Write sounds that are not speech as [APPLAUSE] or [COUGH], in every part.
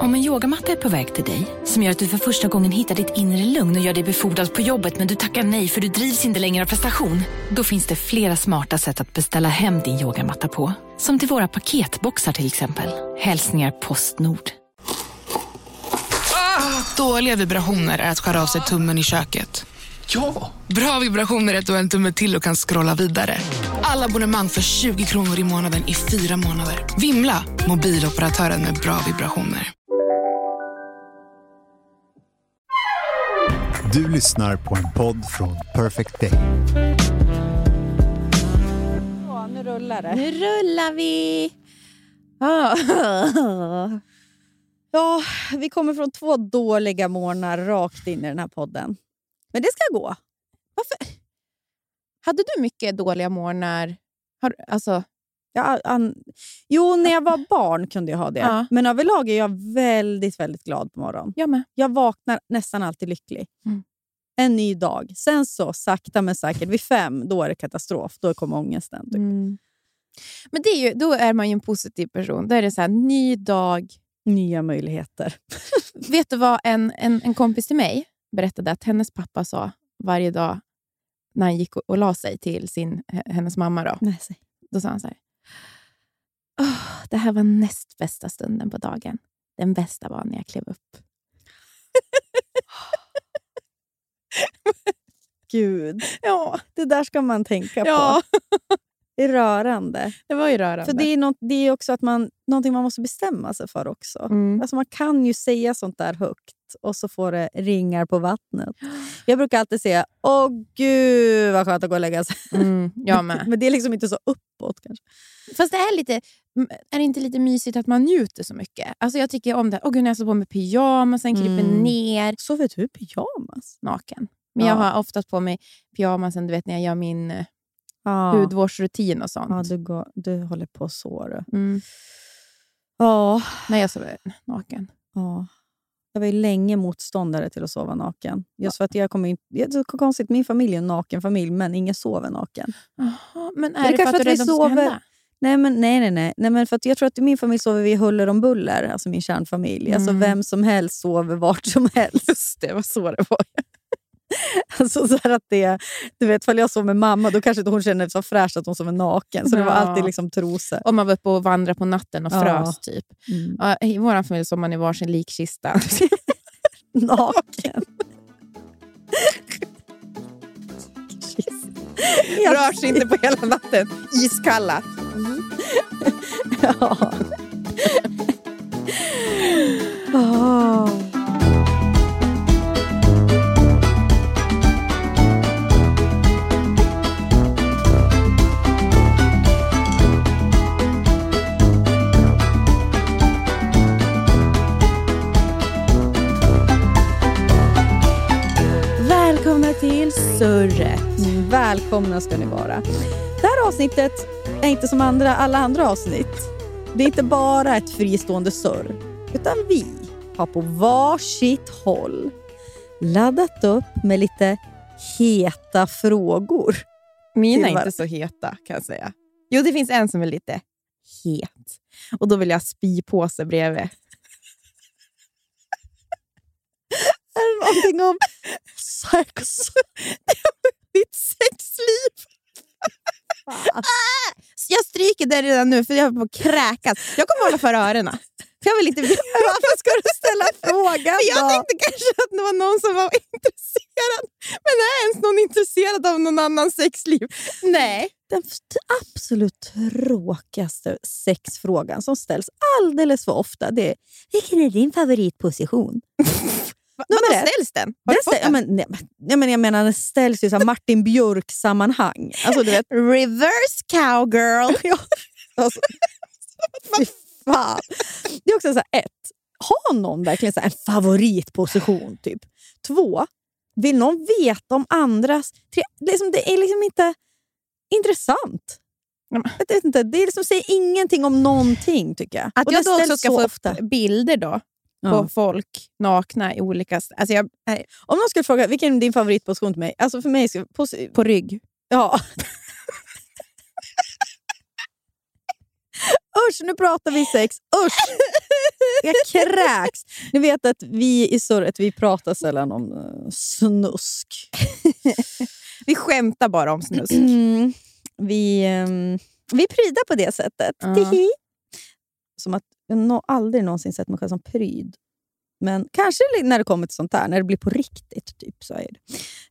Om en yogamatta är på väg till dig, som gör att du för första gången hittar ditt inre lugn och gör dig befordrad på jobbet men du tackar nej för du drivs inte längre av prestation. Då finns det flera smarta sätt att beställa hem din yogamatta på. Som till våra paketboxar till exempel. Hälsningar Postnord. Dåliga vibrationer är att skära av sig tummen i köket. Ja! Bra vibrationer är att du har en tumme till och kan scrolla vidare. Alla abonnemang för 20 kronor i månaden i fyra månader. Vimla! Mobiloperatören med bra vibrationer. Du lyssnar på en podd från Perfect Day. Ja, nu rullar det. Nu rullar vi! Ah. Ja, vi kommer från två dåliga morgnar rakt in i den här podden. Men det ska gå. Varför? Hade du mycket dåliga morgnar? Har, alltså, Jag, an... Jo, när jag var barn kunde jag ha det. [LAUGHS] Ja. Men överlag är jag väldigt, väldigt glad på morgonen. jag med. Jag vaknar nästan alltid lycklig. Mm. En ny dag. Sen så, sakta men säkert, vid fem, då är det katastrof. Då kommer ångesten. Typ. Mm. Men det är ju, då är man ju en positiv person. Då är det så här, ny dag. Nya möjligheter. [LAUGHS] Vet du vad en, en, en kompis till mig berättade att hennes pappa sa varje dag när han gick och, och la sig till sin, hennes mamma? Då, Nej, då sa han så här. "Åh, det här var näst bästa stunden på dagen. Den bästa var när jag klev upp. [LAUGHS] Gud, Ja, det där ska man tänka ja på. [LAUGHS] Det är rörande. det var ju rörande. För det är, något, det är också att man, någonting man måste bestämma sig för också. Mm. Alltså man kan ju säga sånt där högt och så får det ringar på vattnet. [GASPS] Jag brukar alltid säga åh gud vad skönt att gå och lägga sig. Mm, jag med. [LAUGHS] Men det är liksom inte så uppåt kanske. Fast det är, lite, är det inte lite mysigt att man njuter så mycket? Alltså jag tycker om det. Åh gud, när jag står på mig pyjamasen, kryper Mm. ner Sover du i pyjamas? naken. Men Ja. jag har oftast på mig pyjamasen du vet, när jag gör min eh, Ja. hudvårdsrutin och sånt. Ja, du, går, du håller på så du. Mm. Ja. När jag sover naken. ja. Jag var ju länge motståndare till att sova naken. Just för att jag kommer. Det är så konstigt, min familj är en naken familj, men ingen sover naken. Jaha, men det är det, kanske för att att du är rädd det ska sover- hända? Nej, men, nej, nej, nej. nej men för jag tror att i min familj sover vi huller om buller, alltså min kärnfamilj. Alltså Mm. vem som helst sover vart som helst. [LAUGHS] Just det, var så det var. [LAUGHS] Alltså så att det, du vet, ifall jag sover med mamma, då kanske inte hon känner det så fräscht att hon sover naken. Så det var Ja. alltid liksom trosor. Om man var uppe och vandrade på natten och Ja. frös. typ. Mm. Ja, I vår familj sov man i varsin likkista. [LAUGHS] Naken. [LAUGHS] Rör sig inte på hela natten. Iskalla. Ja. Ah. Välkomna till Surret. Välkomna ska ni vara. Det här avsnittet är inte som andra, alla andra avsnitt. Det är inte bara ett fristående surr, utan vi har på varsitt håll laddat upp med lite heta frågor. Mina är inte så heta kan jag säga. Jo, det finns en som är lite het. Och då vill jag ha spypåse bredvid. Är det någonting om sex? Ditt sexliv! Ah! Jag stryker det redan nu för jag håller på att kräkas. Jag kommer hålla för öronen. För jag vill inte... [LAUGHS] Varför ska du ställa frågan För jag då? tänkte kanske att det var någon som var intresserad. Men är ens någon intresserad av någon annans sexliv? Nej. Den absolut tråkigaste sexfrågan som ställs alldeles för ofta det är Vilken är din favoritposition? [LAUGHS] Vadå, ställs den? Har Den du fått stä- ja, den? men, nej, men, nej, men jag menar, den ställs i så Martin Björk-sammanhang. Alltså, du vet, [LAUGHS] Reverse cowgirl. [LAUGHS] ja, alltså, [LAUGHS] fy fan. Det är också så här, ett, har någon verkligen så här, en favoritposition? Typ. Två, vill någon veta om andras... Tre, liksom, det är liksom inte intressant. Jag vet inte, det är liksom, säger ingenting om någonting, tycker jag. Att Och jag då också ska så få ofta. upp bilder då Ja. på folk nakna i olika... Alltså jag, nej, Om någon skulle fråga vilken är din favoritposition till mig? Alltså för mig... Pos- på rygg. Ja. [LAUGHS] usch, nu pratar vi sex. Usch! Jag kräks. Ni vet att vi i surret vi pratar sällan om uh, snusk. [LAUGHS] Vi skämtar bara om snusk. [CLEARS THROAT] Mm. Vi, um, vi prydar på det sättet. Ja. Tihi. Som att jag har aldrig någonsin sett mig själv som pryd. Men kanske när det kommer till sånt här, när det blir på riktigt. Typ, så är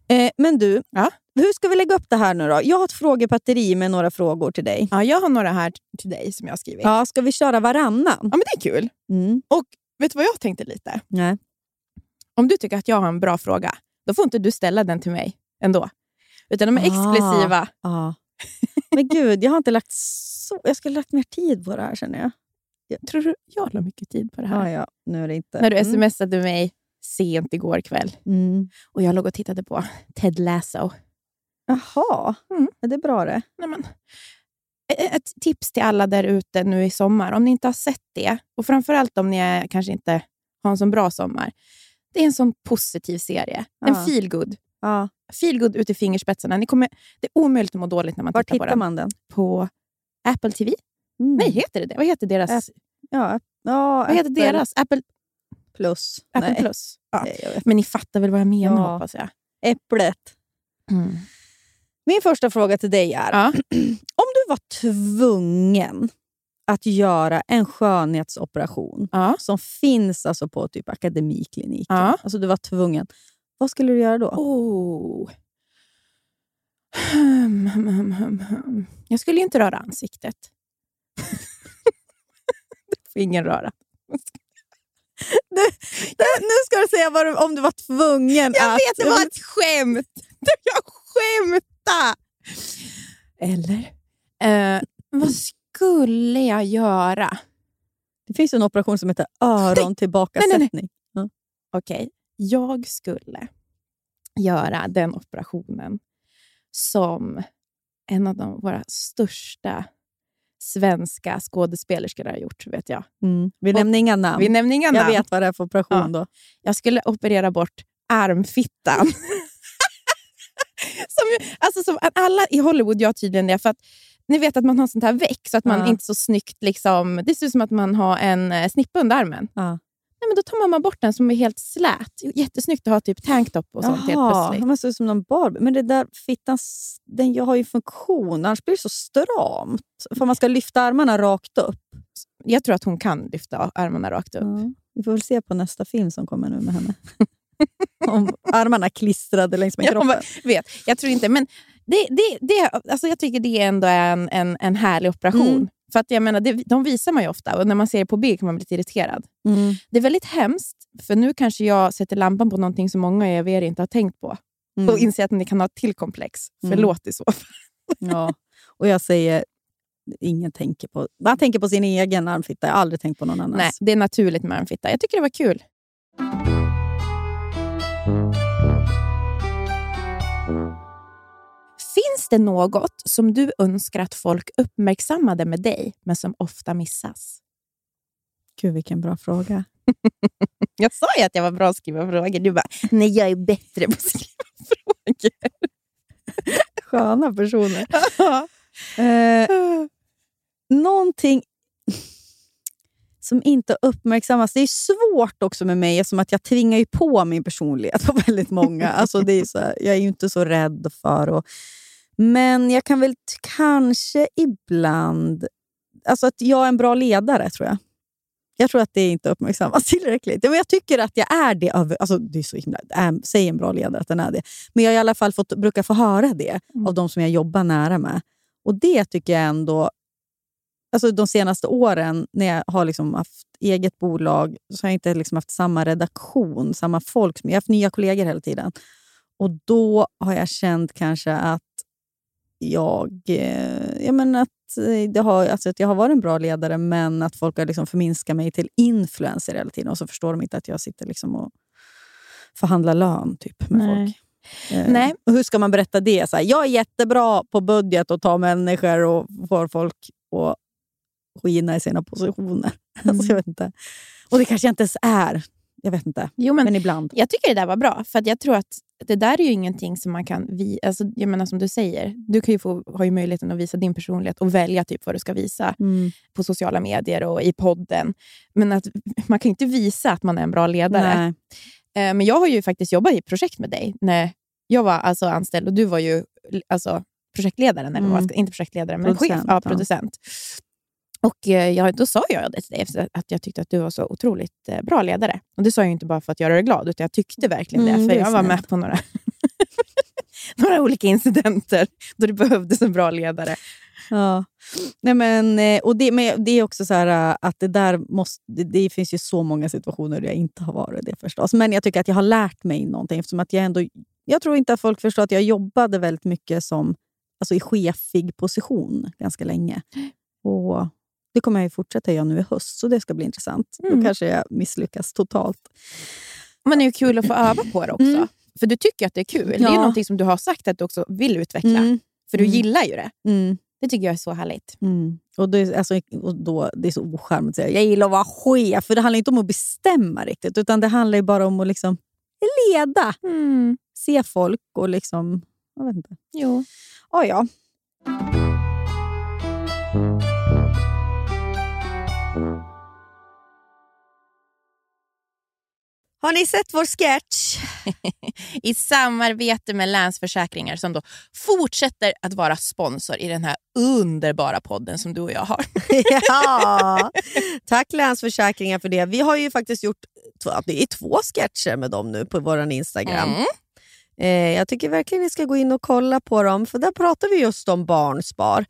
det. Eh, men du, Ja? hur ska vi lägga upp det här nu då? Jag har ett frågebatteri med några frågor till dig. Ja, jag har några här till dig som jag har skrivit. Ja, ska vi köra varannan? Ja, men det är kul. Mm. Och vet du vad jag tänkte lite? Nej. Om du tycker att jag har en bra fråga, då får inte du ställa den till mig ändå. Utan de är Ah. exklusiva. Ja. Men gud, jag har inte lagt så... Jag skulle lagt mer tid på det här känner jag. Tror du jag la mycket tid på det här? Ja, ja, nu är det inte. När du Mm. smsade mig sent igår kväll Mm. och jag låg och tittade på Ted Lasso. Jaha, Mm. är det bra det? Nej, men, ett tips till alla där ute nu i sommar, om ni inte har sett det, och framförallt om ni är, kanske inte har en så bra sommar. Det är en sån positiv serie. En Ja. feelgood. Ja. Feelgood ut i fingerspetsarna. Ni kommer, det är omöjligt att må dåligt när man Var tittar på den. man den? På Apple TV? Mm. Nej, heter det det? Vad heter deras, App- Ja, ja, vad heter Apple deras? Apple, Plus. Apple Nej. Plus? Ja. Nej. Men ni fattar väl vad jag menar, Ja. hoppas jag. Äpplet. Min första fråga till dig är, Ja. [CLEARS THROAT] om du var tvungen att göra en skönhetsoperation Ja. som finns alltså på typ akademikliniken, Ja. alltså du var tvungen, vad skulle du göra då? Oh. Hum, hum, hum, hum, hum. Jag skulle ju inte röra ansiktet. Ingen röra. [LAUGHS] nu ska du säga du, om du var tvungen Jag att... vet, det var ett [LAUGHS] skämt! Jag skämtade! Eller? Eh, vad skulle jag göra? Det finns en operation som heter örontillbakasättning. Okej, jag skulle göra den operationen som en av de, våra största svenska skådespelerskor har gjort, vet jag. Mm. Vi nämner inga namn. Vi nämner inga Jag namn. vet vad det är för operation Ja. då. Jag skulle operera bort armfittan. [LAUGHS] som, alltså som alla i Hollywood gör tydligen det. För att ni vet att man har sånt här väck, så att man Ja. inte så snyggt... Liksom, det ser ut som att man har en eh, snippa under armen. Ja. Nej, men då tar man bara bort den som är helt slät. Jättesnyggt att ha typ tanktop och sånt helt Jaha, plötsligt. det ser ut som någon Barbie. Men det där fittan den har ju funktion, annars blir det så stramt. För man ska lyfta armarna rakt upp. Jag tror att hon kan lyfta armarna rakt upp. Ja. Vi får väl se på nästa film som kommer nu med henne. [LAUGHS] Om armarna klistrade längs med kroppen. men, vet, jag tror inte, men det, det, det, alltså jag tycker det ändå är en, en, en härlig operation. Mm. För att jag menar, det, De visar man ju ofta och när man ser det på bild kan man bli lite irriterad. Mm. Det är väldigt hemskt, för nu kanske jag sätter lampan på någonting som många av er inte har tänkt på. Och Mm. inser att ni kan ha ett till komplex. Mm. Förlåt i så fall. Ja. Och jag säger, ingen tänker på... Man tänker på sin egen armfitta. Jag har aldrig tänkt på någon annans. Nej, det är naturligt med armfitta. Jag tycker det var kul. Det något som du önskar att folk uppmärksammade med dig, men som ofta missas? Gud, vilken bra fråga. [LAUGHS] Jag sa ju att jag var bra att skriva frågor. Du bara, nej jag är bättre på att skriva [LAUGHS] frågor. [LAUGHS] Sköna personer. Eh, någonting som inte uppmärksammas. Det är svårt också med mig eftersom att jag tvingar ju på min personlighet på väldigt många. Alltså det är så här, jag är ju inte så rädd för att... Men jag kan väl kanske ibland... Alltså att jag är en bra ledare, tror jag. Jag tror att det inte uppmärksammas [LAUGHS] tillräckligt. Men Jag tycker att jag är det. Över, alltså det är så himla, äh, säg en bra ledare att den är det. Men jag har i alla fall fått, brukar få höra det av de som jag jobbar nära med. Och det tycker jag ändå... Alltså de senaste åren när jag har liksom haft eget bolag så har jag inte liksom haft samma redaktion, samma folk. Jag har haft nya kollegor hela tiden. Och då har jag känt kanske att jag, eh, jag menar att, eh, det har, alltså att jag har varit en bra ledare, men att folk har liksom förminskat mig till influencer hela tiden. Och så förstår de inte att jag sitter liksom och förhandlar lön typ, med Nej. folk. Eh, Nej. och hur ska man berätta det? Så här, jag är jättebra på budget och tar människor och får folk att skina i sina positioner. [LAUGHS] Alltså, jag vet inte. Och det kanske jag inte ens är. Jag vet inte. Jo, men, Men ibland. Jag tycker det där var bra, för att jag tror att det där är ju ingenting som man kan... Vi, alltså, jag menar som du säger, du kan ju få, har ju möjligheten att visa din personlighet och välja typ vad du ska visa Mm. på sociala medier och i podden. Men att, man kan ju inte visa att man är en bra ledare. Nej. Eh, Men jag har ju faktiskt jobbat i projekt med dig när jag var alltså anställd och du var ju alltså, projektledaren, eller vad Mm. ska, inte projektledare, men Producent, chef, ja, ja. Och eh, jag, då sa jag det till dig, efter att jag tyckte att du var så otroligt eh, bra ledare. Och Det sa jag inte bara för att göra dig glad, utan jag tyckte verkligen Mm, det. det För är jag var med på några, [LAUGHS] några olika incidenter då det behövdes en bra ledare. Ja. Nej, men, eh, och det, men det är också så här att det där måste... Det, det finns ju så många situationer där jag inte har varit det förstås. Men jag tycker att jag har lärt mig någonting eftersom att jag ändå... Jag tror inte att folk förstår att jag jobbade väldigt mycket som alltså i chefig position ganska länge. Och Det kommer jag ju fortsätta göra nu i höst, så det ska bli intressant. Mm. Då kanske jag misslyckas totalt. Men det är ju kul att få öva på det också. Mm. För du tycker att det är kul. Det är Ja. någonting som du har sagt att du också vill utveckla. Mm. För du Mm. gillar ju det. Mm. Det tycker jag är så härligt. Mm. Och det, är- alltså, och då, det är så ocharmigt att säga jag gillar att vara chef. För det handlar inte om att bestämma riktigt, utan det handlar ju bara om att liksom leda. Se folk och liksom... Jag vet inte. Jo. Oh, ja. Har ni sett vår sketch? [LAUGHS] I samarbete med Länsförsäkringar som då fortsätter att vara sponsor i den här underbara podden som du och jag har. [LAUGHS] ja, tack Länsförsäkringar för det. Vi har ju faktiskt gjort det är två sketcher med dem nu på vår Instagram. Mm. Eh, jag tycker verkligen ni ska gå in och kolla på dem, för där pratar vi just om barnspar.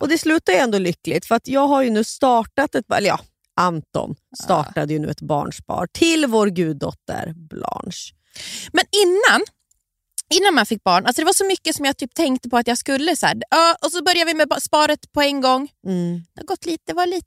Och det slutar ju ändå lyckligt, för att jag har ju nu startat ett, eller ja, Anton startade ju nu ett barnspar till vår guddotter Blanche. Men innan, innan man fick barn, alltså det var så mycket som jag typ tänkte på att jag skulle. Så här, ja, och så började vi med sparet på en gång. Mm. Det har gått lite, var lite,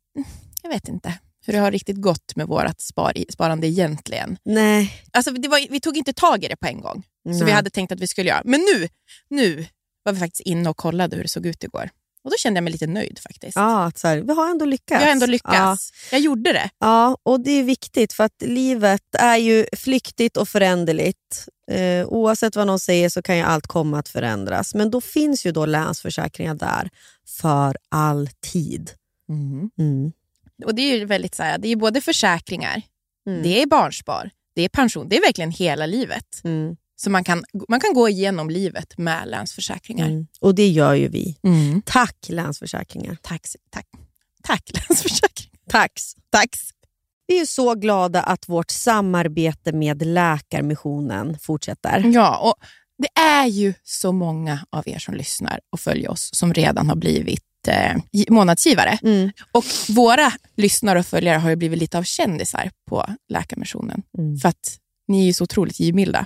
jag vet inte hur det har riktigt gått med vårt spar, sparande egentligen. Nej. Alltså var, vi tog inte tag i det på en gång, Nej. vi hade tänkt att vi skulle göra. Men nu, nu var vi faktiskt inne och kollade hur det såg ut igår. Och Då kände jag mig lite nöjd faktiskt. Ja, att så här, vi har ändå lyckats. Jag har ändå Ja. lyckats. Jag gjorde det. Ja, och det är viktigt för att livet är ju flyktigt och föränderligt. Eh, oavsett vad någon säger så kan ju allt komma att förändras. Men då finns ju då Länsförsäkringar där för alltid. Mm. Och Det är ju väldigt så här, det är både försäkringar, Mm. det är barnspar, det är pension. Det är verkligen hela livet. Så man kan, man kan gå igenom livet med Länsförsäkringar. Mm. Och det gör ju vi. Mm. Tack Länsförsäkringar. Tack, tack. Tack [LAUGHS] Länsförsäkringar. Tax. Tack. Vi är så glada att vårt samarbete med Läkarmissionen fortsätter. Ja, och det är ju så många av er som lyssnar och följer oss som redan har blivit eh, gi- månadsgivare. Mm. Och våra lyssnare och följare har ju blivit lite av kändisar på Läkarmissionen. Mm. För att ni är ju så otroligt givmilda.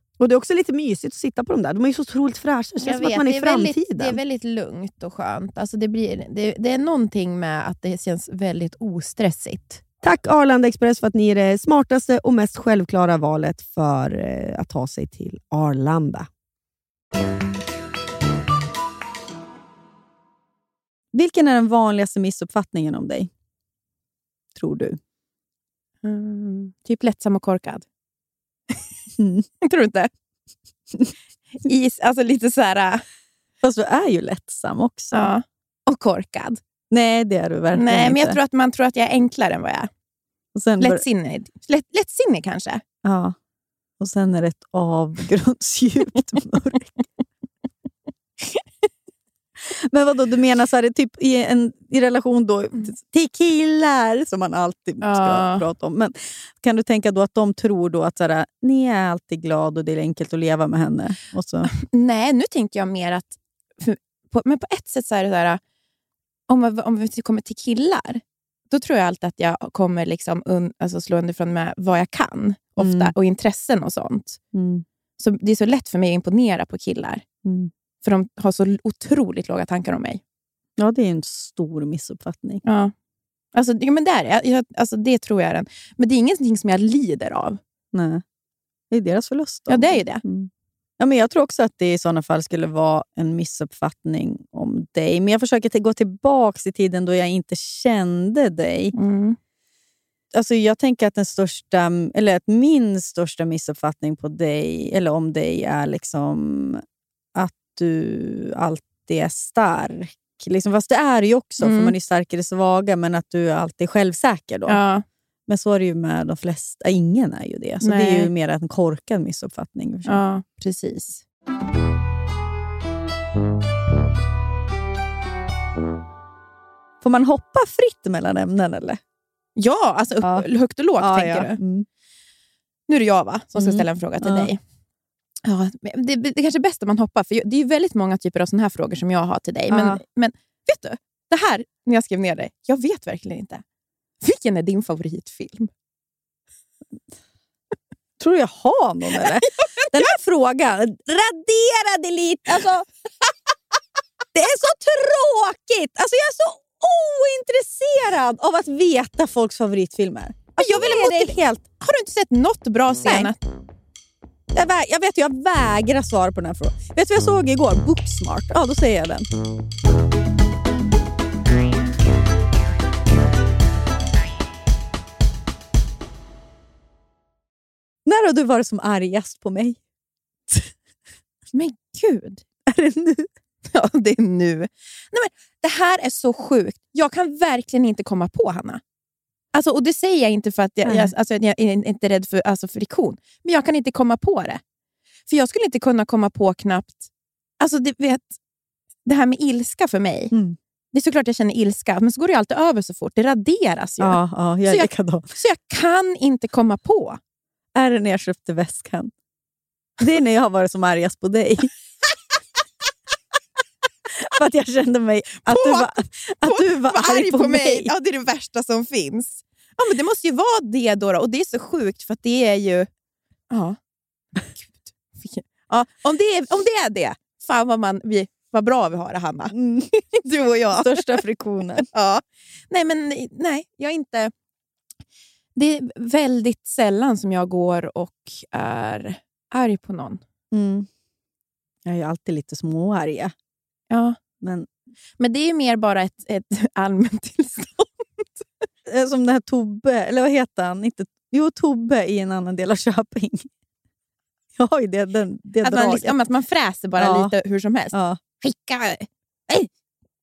Och Det är också lite mysigt att sitta på de där. De är ju så otroligt fräscha. Det känns som att man är i är väldigt- framtiden. Det är väldigt lugnt och skönt. Alltså det, blir, det, det är någonting med att det känns väldigt ostressigt. Tack Arlanda Express för att ni är det smartaste och mest självklara valet för eh, att ta sig till Arlanda. Vilken är den vanligaste missuppfattningen om dig? Tror du? Typ lättsam och korkad. Mm. [LAUGHS] Tror du inte? [LAUGHS] Is, alltså lite så här... äh, Fast du är ju lättsam också. Ja. Och korkad. Nej, det är du verkligen Nej, men jag inte. tror att man tror att jag är enklare än vad jag är. och sen Lättsinnig, lätt, lättsinnig kanske. Ja. Och sen är det ett avgrundsdjupt [LAUGHS] mörker. Men vadå, du menar så här, typ i en i relation då till killar, som man alltid ska Ja. prata om. Men kan du tänka då att de tror då att så här, ni är alltid glad och det är enkelt att leva med henne? Och så, [LAUGHS] Nej, nu tänker jag mer att... För, på, men på ett sätt så är det så här... Om, om vi kommer till killar, då tror jag alltid att jag kommer liksom un, alltså slå underifrån med vad jag kan. Ofta, Mm. och intressen och sånt. mm, Så Det är så lätt för mig att imponera på killar. mm. För de har så otroligt låga tankar om mig. Ja, det är en stor missuppfattning. Ja. Alltså, ja, men där, jag, alltså, det tror jag är den. Men det är ingenting som jag lider av. Nej. Det är deras förlust. då. Ja, det är ju det. Mm. Ja, men jag tror också att det i sådana fall skulle vara en missuppfattning om dig. Men jag försöker gå tillbaka i tiden då jag inte kände dig. Mm. Alltså jag tänker att, den största, eller att min största missuppfattning på dig, eller om dig är liksom att du alltid är stark. Liksom, fast det är ju också, Mm. för man är stark i det svaga, men att du alltid är självsäker. Då. Ja. Men så är det ju med de flesta. Ingen är ju det. Så det är ju Nej. mer en korkad missuppfattning. ja, precis. Får man hoppa fritt mellan ämnen eller? Ja, alltså upp, Ja. högt och lågt Ja, tänker ja. du. Mm. Nu är det jag va, som ska Mm. ställa en fråga till dig. Ja, det, det är kanske är bäst om man hoppar, för det är väldigt många typer av såna här frågor som jag har till dig. Men, men vet du, det här, när jag skrev ner det, jag vet verkligen inte. Vilken är din favoritfilm? Tror du jag har någon eller? [LAUGHS] Den här frågan, radera delete. Alltså, [LAUGHS] det är så tråkigt. Alltså, jag är så ointresserad av att veta folks favoritfilmer. Alltså, jag vill det helt... Har du inte sett något bra senast? Jag, vä- jag vet, jag vägrar svara på den här frågan. Vet du vad jag såg igår? Booksmart. Ja, då säger jag den. När har du varit som argast på mig? [LAUGHS] Men gud! Är det nu? [LAUGHS] Ja, det är nu. Nej, men, det här är så sjukt. Jag kan verkligen inte komma på, Hanna. Alltså, och Det säger jag inte för att jag, Nej. jag, alltså, jag är inte rädd för alltså, friktion, men jag kan inte komma på det. För jag skulle inte kunna komma på knappt... Alltså, det, vet, det här med ilska för mig. Mm. Det är såklart jag känner ilska, men så går det alltid över så fort. Det raderas ju. Ja, ja jag Så jag- likadan. Så jag kan inte komma på. Är det när jag köpte väskan? Det är när jag har varit som argast på dig. [LAUGHS] [LAUGHS] För att jag kände mig att du På- var, att du var arg på, mig. Ja, det är det värsta som finns. Ja, men Det måste ju vara det då, då. Och det är så sjukt, för att det är ju... Ja. [LAUGHS] Gud. Ja, om, det är, om det är det, fan vad, man, vi, vad bra vi har det, Hanna. Mm. [LAUGHS] Du och jag. Största friktionen. Ja. Nej, men nej, jag är inte... Det är väldigt sällan som jag går och är arg på någon. Mm. Jag är ju alltid lite småarg. Ja. Men Men det är mer bara ett, ett [LAUGHS] allmänt tillstånd. eh, som den här Tobbe, eller vad heter han? Inte, jo, Tobbe i en annan del av Köping. Jag har ju det, den, det Att man, draget. liksom, att man fräser bara Ja. lite hur som helst. ja. Skicka... Hej!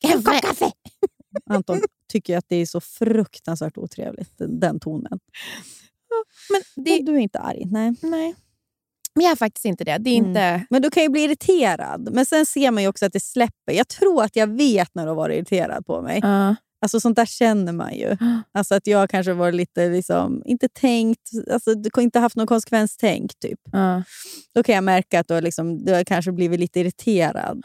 Kaffe! kaffe. [LAUGHS] Anton tycker att det är så fruktansvärt otrevligt, den, den tonen. Men det, Men du är inte arg? Nej. nej. Men jag är faktiskt inte det. Det är Mm. inte... Men du kan ju bli irriterad. Men sen ser man ju också att det släpper. Jag tror att jag vet när du har varit irriterad på mig. Ja. Alltså Sånt där känner man ju. [GASPS] Alltså att jag kanske varit lite, liksom, inte tänkt, alltså du har inte haft någon konsekvenstänk. Typ. Ja. Då kan jag märka att du har, liksom, du har kanske blivit lite irriterad.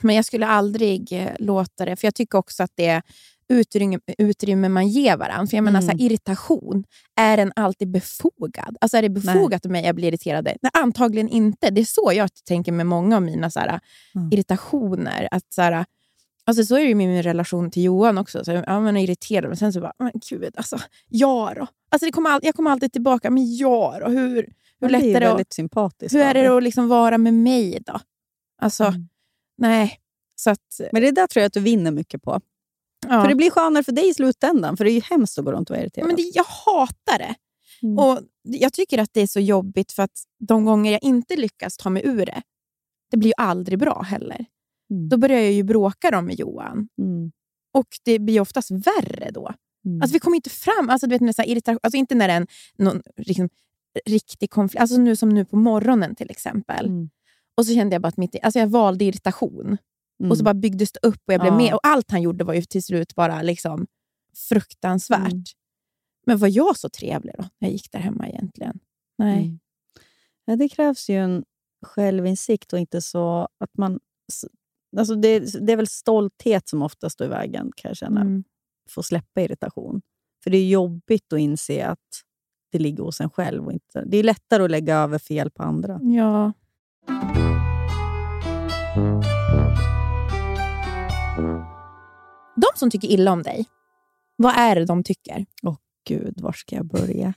Men jag skulle aldrig eh, låta det, för jag tycker också att det utrymme, utrymme man ger varandra. För jag menar, Mm. så här, irritation, är den alltid befogad? Alltså är det befogat av mig att bli irriterad? Nej, antagligen inte. Det är så jag tänker med många av mina så här, Mm. irritationer. Att, så här, alltså, så är det med min relation till Johan också. Så, ja, man är irriterad, men sen så bara, men gud, alltså, ja då. Alltså, det kommer all, jag kommer alltid tillbaka, men ja då. Hur, hur Men lätt det är det att väldigt sympatiskt. hur är det att liksom vara med mig då? Alltså, Mm. nej. Så att, Men det där tror jag att du vinner mycket på. Ja. För det blir skönare för dig i slutändan. För det är ju hemskt att gå runt och vara irriterad. men det, jag hatar det. Mm. Och Jag tycker att det är så jobbigt för att de gånger jag inte lyckas ta mig ur det, det blir ju aldrig bra heller. Mm. Då börjar jag ju bråka då med Johan. Mm. Och det blir oftast värre då. Mm. Alltså vi kommer inte fram, alltså, du vet, med så irritation, alltså inte när det är en någon, liksom, riktig konflikt, alltså nu som nu på morgonen till exempel. Mm. Och så kände jag bara att mitt, alltså jag valde irritation. Mm. Och så bara byggdes det upp och jag blev Ja. med. Och allt han gjorde var ju till slut bara liksom fruktansvärt. Mm. Men var jag så trevlig då, när jag gick där hemma egentligen? Nej. Mm. Ja, det krävs ju en självinsikt och inte så att man... Alltså det, det är väl stolthet som oftast står i vägen, kan jag känna. Mm. Få släppa irritation. För det är jobbigt att inse att det ligger hos en själv. Och inte, det är lättare att lägga över fel på andra. Ja. De som tycker illa om dig, vad är det de tycker? Gud, var ska jag börja?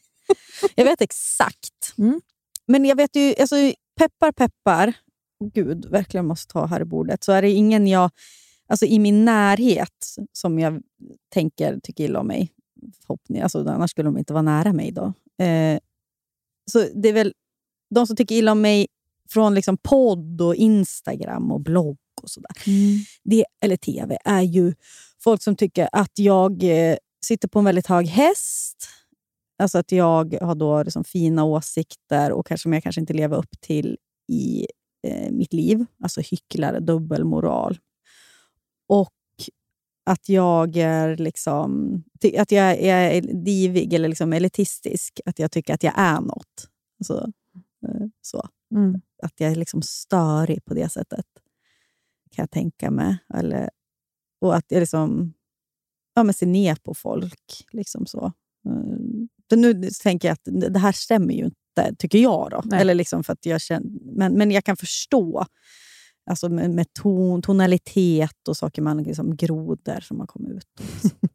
jag vet exakt. Mm. Men jag vet ju, alltså, peppar peppar, gud, verkligen måste ta här i bordet, så är det ingen jag alltså, i min närhet som jag tänker tycker illa om mig. Förhoppning, alltså, annars skulle de inte vara nära mig då. Eh, så det är väl de som tycker illa om mig från liksom podd och Instagram och blogg och sådär. Det, eller tv, är ju folk som tycker att jag eh, sitter på en väldigt hög häst. Alltså att jag har då liksom fina åsikter och kanske, som jag kanske inte lever upp till i eh, mitt liv. Alltså hycklare, dubbelmoral. Och att jag är liksom att jag, jag är divig eller liksom elitistisk. Att jag tycker att jag är något. Alltså, eh, så. Mm. Att jag är liksom störig på det sättet. Kan jag tänka mig. Eller, och att jag liksom ja, men ser ner på folk. Liksom så. Eh, För nu tänker jag att det här stämmer ju inte, tycker jag. Då. Nej. Eller liksom för att jag känner, men, men jag kan förstå alltså med, med ton, tonalitet och saker man liksom grodor som har kommit ut. liksom. [LAUGHS]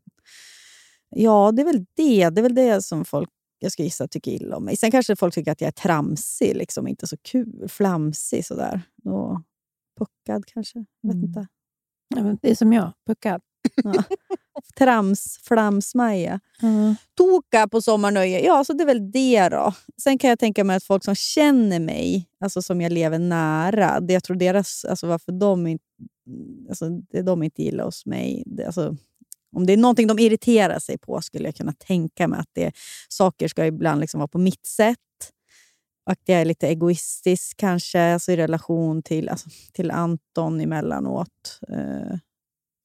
ja, det är väl det. Det är väl det som folk, jag ska gissa, tycker illa om mig. Sen kanske folk tycker att jag är tramsig, liksom, inte så kul. Flamsig sådär. Och puckad kanske. Jag vet Mm. inte. Det är som jag, puckad. [LAUGHS] Ja. Trams, flamsmaja. Toka på sommarnöje, ja, så det är väl det då. Sen kan jag tänka mig att folk som känner mig, alltså som jag lever nära, det jag tror deras, alltså varför de inte, alltså det de inte gillar hos mig, det, alltså, om det är någonting de irriterar sig på skulle jag kunna tänka mig att det, saker ska ibland liksom vara på mitt sätt. Och att jag är lite egoistisk kanske, alltså i relation till, alltså, till Anton emellanåt. Eh,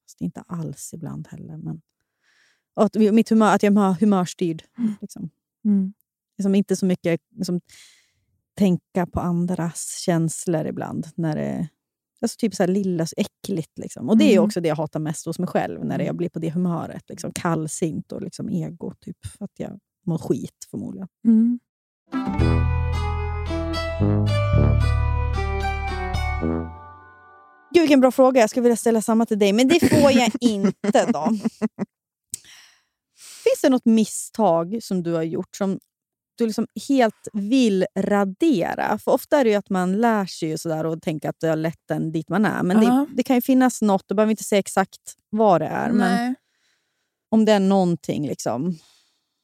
fast inte alls ibland heller. Men, och att, mitt humör, att jag är humörstyrd. Liksom. Mm. Liksom inte så mycket liksom, tänka på andras känslor ibland. När det, alltså typ så här lilla, så äckligt. Liksom. Och det är Mm. också det jag hatar mest hos mig själv, när jag blir på det humöret. Liksom, kallsint och liksom ego. Typ, att jag mår skit förmodligen. Mm. Gud, vilken bra fråga. Jag skulle vilja ställa samma till dig, men det får jag [LAUGHS] inte. då. Finns det något misstag som du har gjort som du liksom helt vill radera? För ofta är det att man lär sig ju sådär och tänker att det har lett en dit man är. Men Ja. det, det kan ju finnas något, du behöver inte säga exakt vad det är. Men Nej. om det är någonting. Liksom.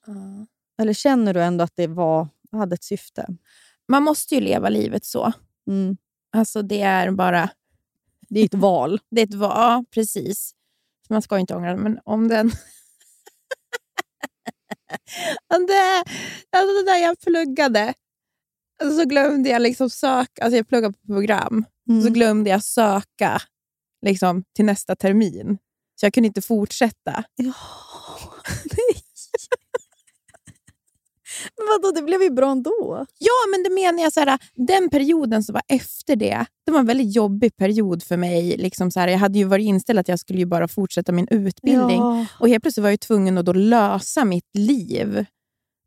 Ja. Eller känner du ändå att det var, hade ett syfte? Man måste ju leva livet så. Mm. Alltså det är bara... Det är ett val. [LAUGHS] Det är ett val, ja, precis. Man ska ju inte ångra det, men om den... [LAUGHS] om det, alltså det där jag pluggade, alltså så glömde jag liksom söka... Alltså jag pluggade på program, så glömde jag söka liksom, till nästa termin. Så jag kunde inte fortsätta. Ja. [LAUGHS] Men vadå, det blev ju bra ändå. Ja, men det menar jag, så här, den perioden som var efter det, det var en väldigt jobbig period för mig. Liksom så här, jag hade ju varit inställd att jag skulle ju bara fortsätta min utbildning. Ja. Och helt plötsligt var jag tvungen att då lösa mitt liv.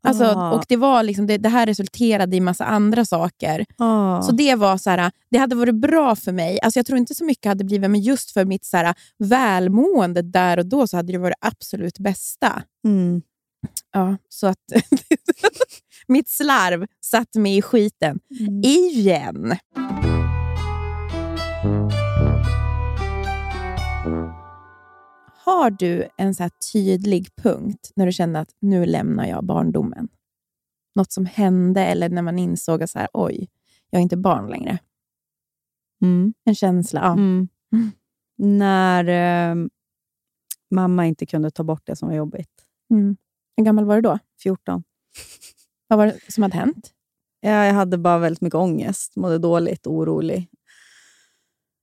Alltså, Ah. och det, var liksom, det, det här resulterade i massa andra saker. Ja. Så det var så här, det hade varit bra för mig. Alltså jag tror inte så mycket hade blivit, men just för mitt så här, välmående där och då så hade det varit absolut bästa. Mm. Ja, så att [LAUGHS] [LAUGHS] mitt slarv satte mig i skiten. Mm. Igen. Har du en så tydlig punkt när du känner att nu lämnar jag barndomen? Något som hände eller när man insåg att så här, oj, jag är inte barn längre. Mm. En känsla. Ja. Mm. Mm. När eh, mamma inte kunde ta bort det som var jobbigt. Mm. Hur gammal var du då? 14. Vad var det som hade hänt? Ja, jag hade bara väldigt mycket ångest, mådde dåligt, orolig.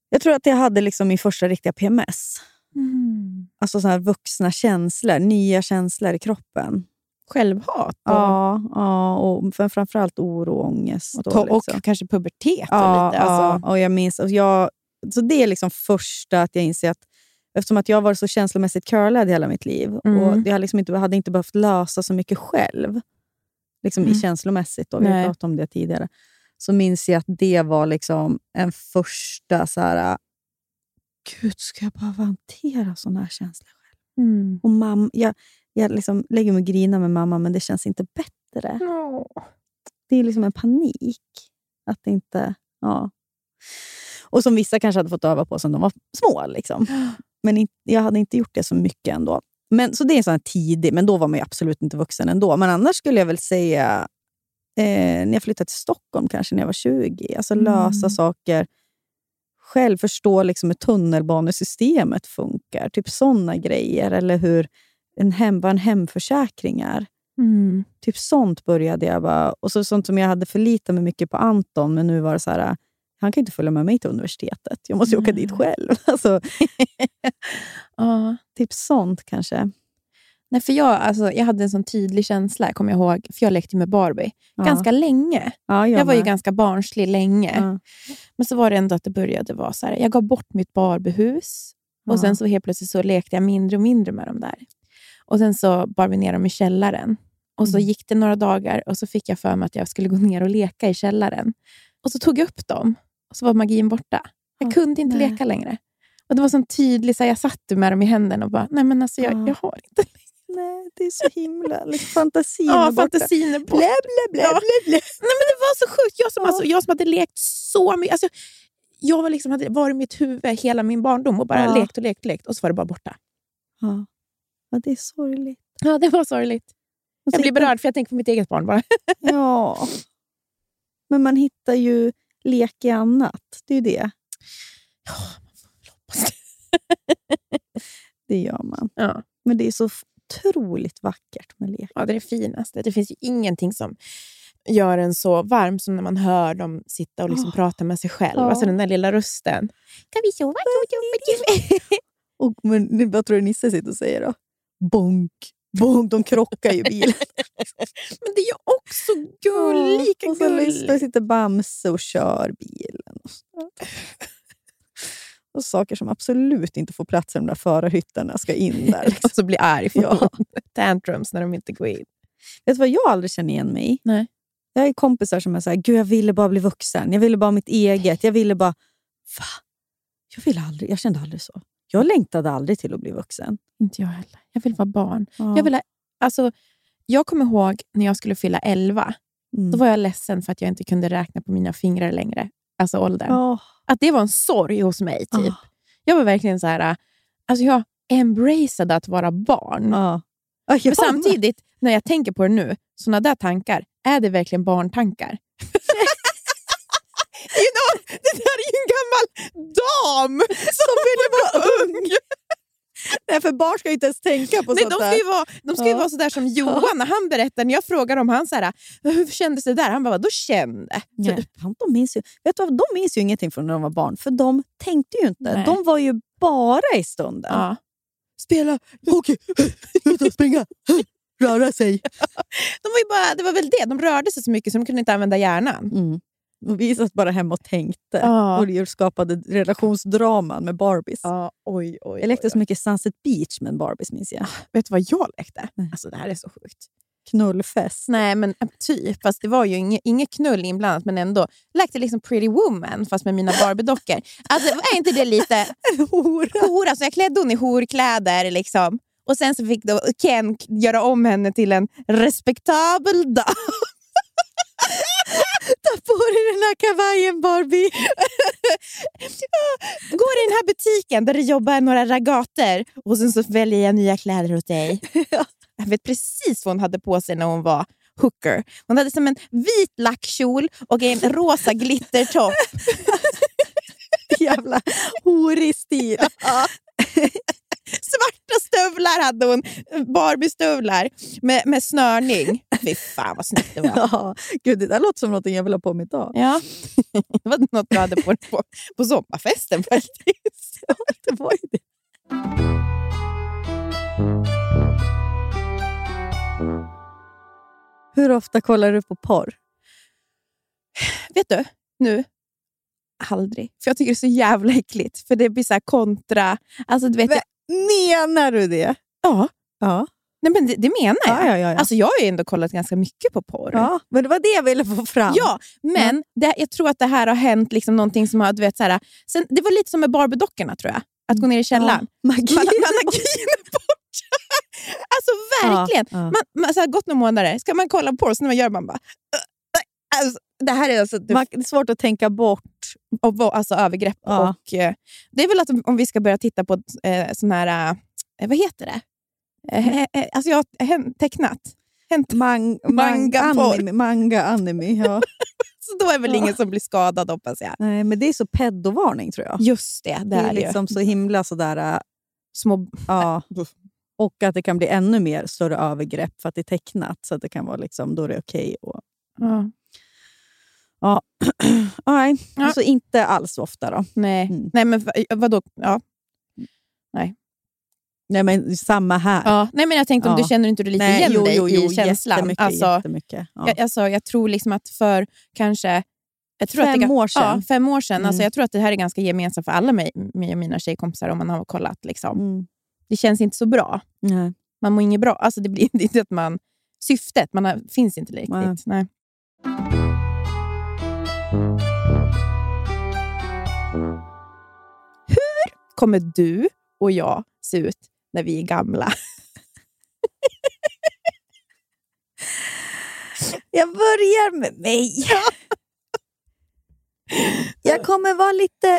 Jag tror att jag hade liksom min första riktiga PMS. Alltså såna här vuxna känslor, nya känslor i kroppen. Självhat? Och, Ja, ja och för- framförallt oro och ångest. och, to- liksom. och kanske pubertet. Ja, och lite, alltså. ja, och jag minns... Och jag, så det är liksom första att jag inser att eftersom att jag varit så känslomässigt curlad hela mitt liv Mm. och jag liksom inte, hade inte behövt lösa så mycket själv, liksom Mm. i känslomässigt, då, vi har pratat om det tidigare, så minns jag att det var liksom en första så här... Gud, ska jag behöva hantera såna här känslor själv? Mm. Och mamma, jag jag liksom lägger mig och grinar med mamma, men det känns inte bättre. Det är liksom en panik. Att inte... Ja. Och som vissa kanske hade fått öva på sen de var små. Liksom. Men jag hade inte gjort det så mycket ändå. Men, så det är sån här tidig, men då var man ju absolut inte vuxen ändå. Men annars skulle jag väl säga, eh, när jag flyttade till Stockholm, kanske när jag var 20. Alltså lösa Mm. saker själv. Förstå liksom hur tunnelbanesystemet funkar. Typ såna grejer. Eller hur en hem, vad en hemförsäkring är. Mm. Typ sånt började jag bara. Och så sånt som jag hade förlitat mig mycket på Anton, men nu var det så här, han kan inte följa med mig till universitetet. Jag måste ju åka dit själv. [LAUGHS] Alltså, [LAUGHS] Ja. typ sånt kanske. Nej, för jag, alltså, jag hade en sån tydlig känsla, kommer jag ihåg, för jag lekte med Barbie Ja. ganska länge. Ja, Jag, var ju ganska barnslig länge. Ja. Men så var det ändå att det började vara så här, jag gav bort mitt Barbiehus och sen så helt plötsligt så lekte jag mindre och mindre med dem där. Och sen så bar vi ner dem i källaren. Och så Mm. gick det några dagar och så fick jag för mig att jag skulle gå ner och leka i källaren. Och så tog jag upp dem och så var magin borta. Jag Ja, kunde inte nej. leka längre. Och Det var så tydligt, så här, jag satt med dem i händerna och bara, nej men alltså jag, Ja. jag har inte Nej, det är så himla... Liksom, fantasin Ja, är borta. fantasin är borta. Blä, blä, blä, Ja. blä, blä. Nej, men det var så sjukt. Jag som, Ja. alltså, jag som hade lekt så mycket. Alltså, jag var liksom, hade varit i mitt huvud hela min barndom och bara Ja. lekt och lekt och lekt och så var det bara borta. Ja. ja, det är sorgligt. Ja, det var sorgligt. Jag blir berörd för jag tänker på mitt eget barn bara. Ja. [LAUGHS] Men man hittar ju lek i annat. Det är ju det. [LAUGHS] Det gör man. Ja. Men det är så otroligt vackert med lek. ja, det är det finaste. Det finns ju ingenting som gör en så varm som när man hör dem sitta och liksom Ja. prata med sig själv. Ja. Alltså den där lilla rösten. Kan vi sova? [LAUGHS] Och, men vad tror du Nisse sitter och säger då? Bonk, bonk. De krockar ju bilen. [LAUGHS] Men det är ju också gulligt. och så lyssnar, sitter Bamse och kör bilen. Och, så. saker som absolut inte får plats i de där förarhytterna ska in där. Liksom. [LAUGHS] och så blir arg. För Ja. Tantrums när de inte går in. Vet du vad jag aldrig känner igen mig i? Nej. Jag har kompisar som är såhär, gud jag ville bara bli vuxen. Jag ville bara mitt eget. Jag ville bara... Va? Jag, ville aldrig, jag kände aldrig så. Jag längtade aldrig till att bli vuxen. Inte jag heller. Jag vill vara barn. Ja. Jag, vill, ha- alltså, jag kommer ihåg när jag skulle fylla 11. Mm. Då var jag ledsen för att jag inte kunde räkna på mina fingrar längre. Alltså åldern. Ja. Att det var en sorg hos mig. typ. Ja. Jag var verkligen så här... Alltså jag embraceade att vara barn. Jag Men samtidigt, när jag tänker på det nu, såna där tankar, är det verkligen barntankar? Det där är ju en gammal dam som [LAUGHS] ville vara ung. Nej, för barn ska ju inte ens tänka på Nej, sånt de ska ju vara, de ska ju Ja. vara sådär som Johan när han berättar. När jag frågar om han så här, hur kändes det där? Han bara, vadå kände? Nej, de, minns ju, vet du vad, de minns ju ingenting från när de var barn, för de tänkte ju inte. Nej. De var ju bara i stunden. Ja. Spela hockey, [LAUGHS] ut och springa, röra sig. [LAUGHS] De var ju bara, det var väl det, de rörde sig så mycket så de kunde inte använda hjärnan. Mm. Vi satt bara hemma och tänkte. Ja. Och skapade relationsdraman med Barbies. Ja, oj, oj, Jag lekte så mycket Sunset Beach med Barbies, minns jag. Vet du vad jag lekte? Nej. Alltså, det här är så sjukt. Knullfest. Nej, men äh, typ. Fast det var ju inget, inget knull inblandat, men ändå. Lekte liksom Pretty Woman, fast med mina Barbie-dockor. Alltså, är inte det lite... [LAUGHS] Hora. Hora, så jag klädde hon i horkläder. Liksom. Och sen så fick då Ken göra om henne till en respektabel dam. Ta på dig den här kavajen Barbie. [LAUGHS] Går i den här butiken där det jobbar några ragater och sen så väljer jag nya kläder åt dig. [LAUGHS] Jag vet precis vad hon hade på sig när hon var hooker. Hon hade som en vit lackkjol och en rosa glittertopp. [LAUGHS] Jävla horig stil. [LAUGHS] Svarta stövlar hade hon, Barbie-stövlar med, med snörning. Fy fan vad snyggt det var. [LAUGHS] Ja, gud, det där låter som något jag vill ha på mig idag. Ja. [LAUGHS] Det var något du hade på, på, på sommarfesten faktiskt. Det var ju det. Hur ofta kollar du på porr? Vet du, nu, aldrig. För jag tycker det är så jävla äckligt. För det blir så kontra... Alltså, du vet, jag, Menar du det? ja, Ja. nej, men det, det menar jag. Ja, ja, ja, ja. Alltså, jag har ju ändå kollat ganska mycket på porr. ja, men det var det jag ville få fram. Ja, men det, jag tror att det här har hänt liksom någonting som har... Du vet, så här, sen, det var lite som med Barbie-dockorna, tror jag. Att gå ner i källaren. Magi. Man, man, magin är borta. [LAUGHS] Alltså verkligen. Ja, ja. Man, man, så här, gått några månader, ska man kolla på det, så när man gör man bara... "Ugh, Alltså, det här är alltså... Det, Man- Det är svårt att tänka bort. och, alltså övergrepp. Ja. Och, eh, det är väl att om, vi ska börja titta på eh, sån här... Eh, vad heter det? Eh, eh, eh, alltså jag har tecknat. Hänt, Man, [LAUGHS] Manga anime, manga anime. Ja. [LAUGHS] så då är väl Ja. ingen som blir skadad hoppas jag. Nej, men det är så pedovarning tror jag. Just det, det, Det är är det ju. liksom så himla sådär... Små... Ja. [LAUGHS] Och att det kan bli ännu mer större övergrepp för att det är tecknat. Så att det kan vara liksom, då är det okej. och Ja. Nej, Ja. [CLEARS THROAT] alltså inte alls ofta då. Nej. Mm. Nej, men vad- vadå? Ja. Nej, men samma här. Ja. Nej, men jag tänkte om Ja. du känner inte du lite Nej, igen jo, dig jo, jo, i känslan? Jättemycket. Alltså, jättemycket. Ja. jag, alltså, jag tror liksom att för kanske... Jag tror Fem att det, år sedan. Ja, fem år sedan. Alltså, Mm. jag tror att det här är ganska gemensamt för alla mig, mig och mina tjejkompisar om man har kollat. Liksom. Mm. Det känns inte så bra. Nej. Man mår inget bra. Alltså, det blir [LAUGHS] inte att man... Syftet man har, finns inte riktigt. Nej. Nej. Hur kommer du och jag se ut när vi är gamla? Jag börjar med mig. jag kommer vara lite...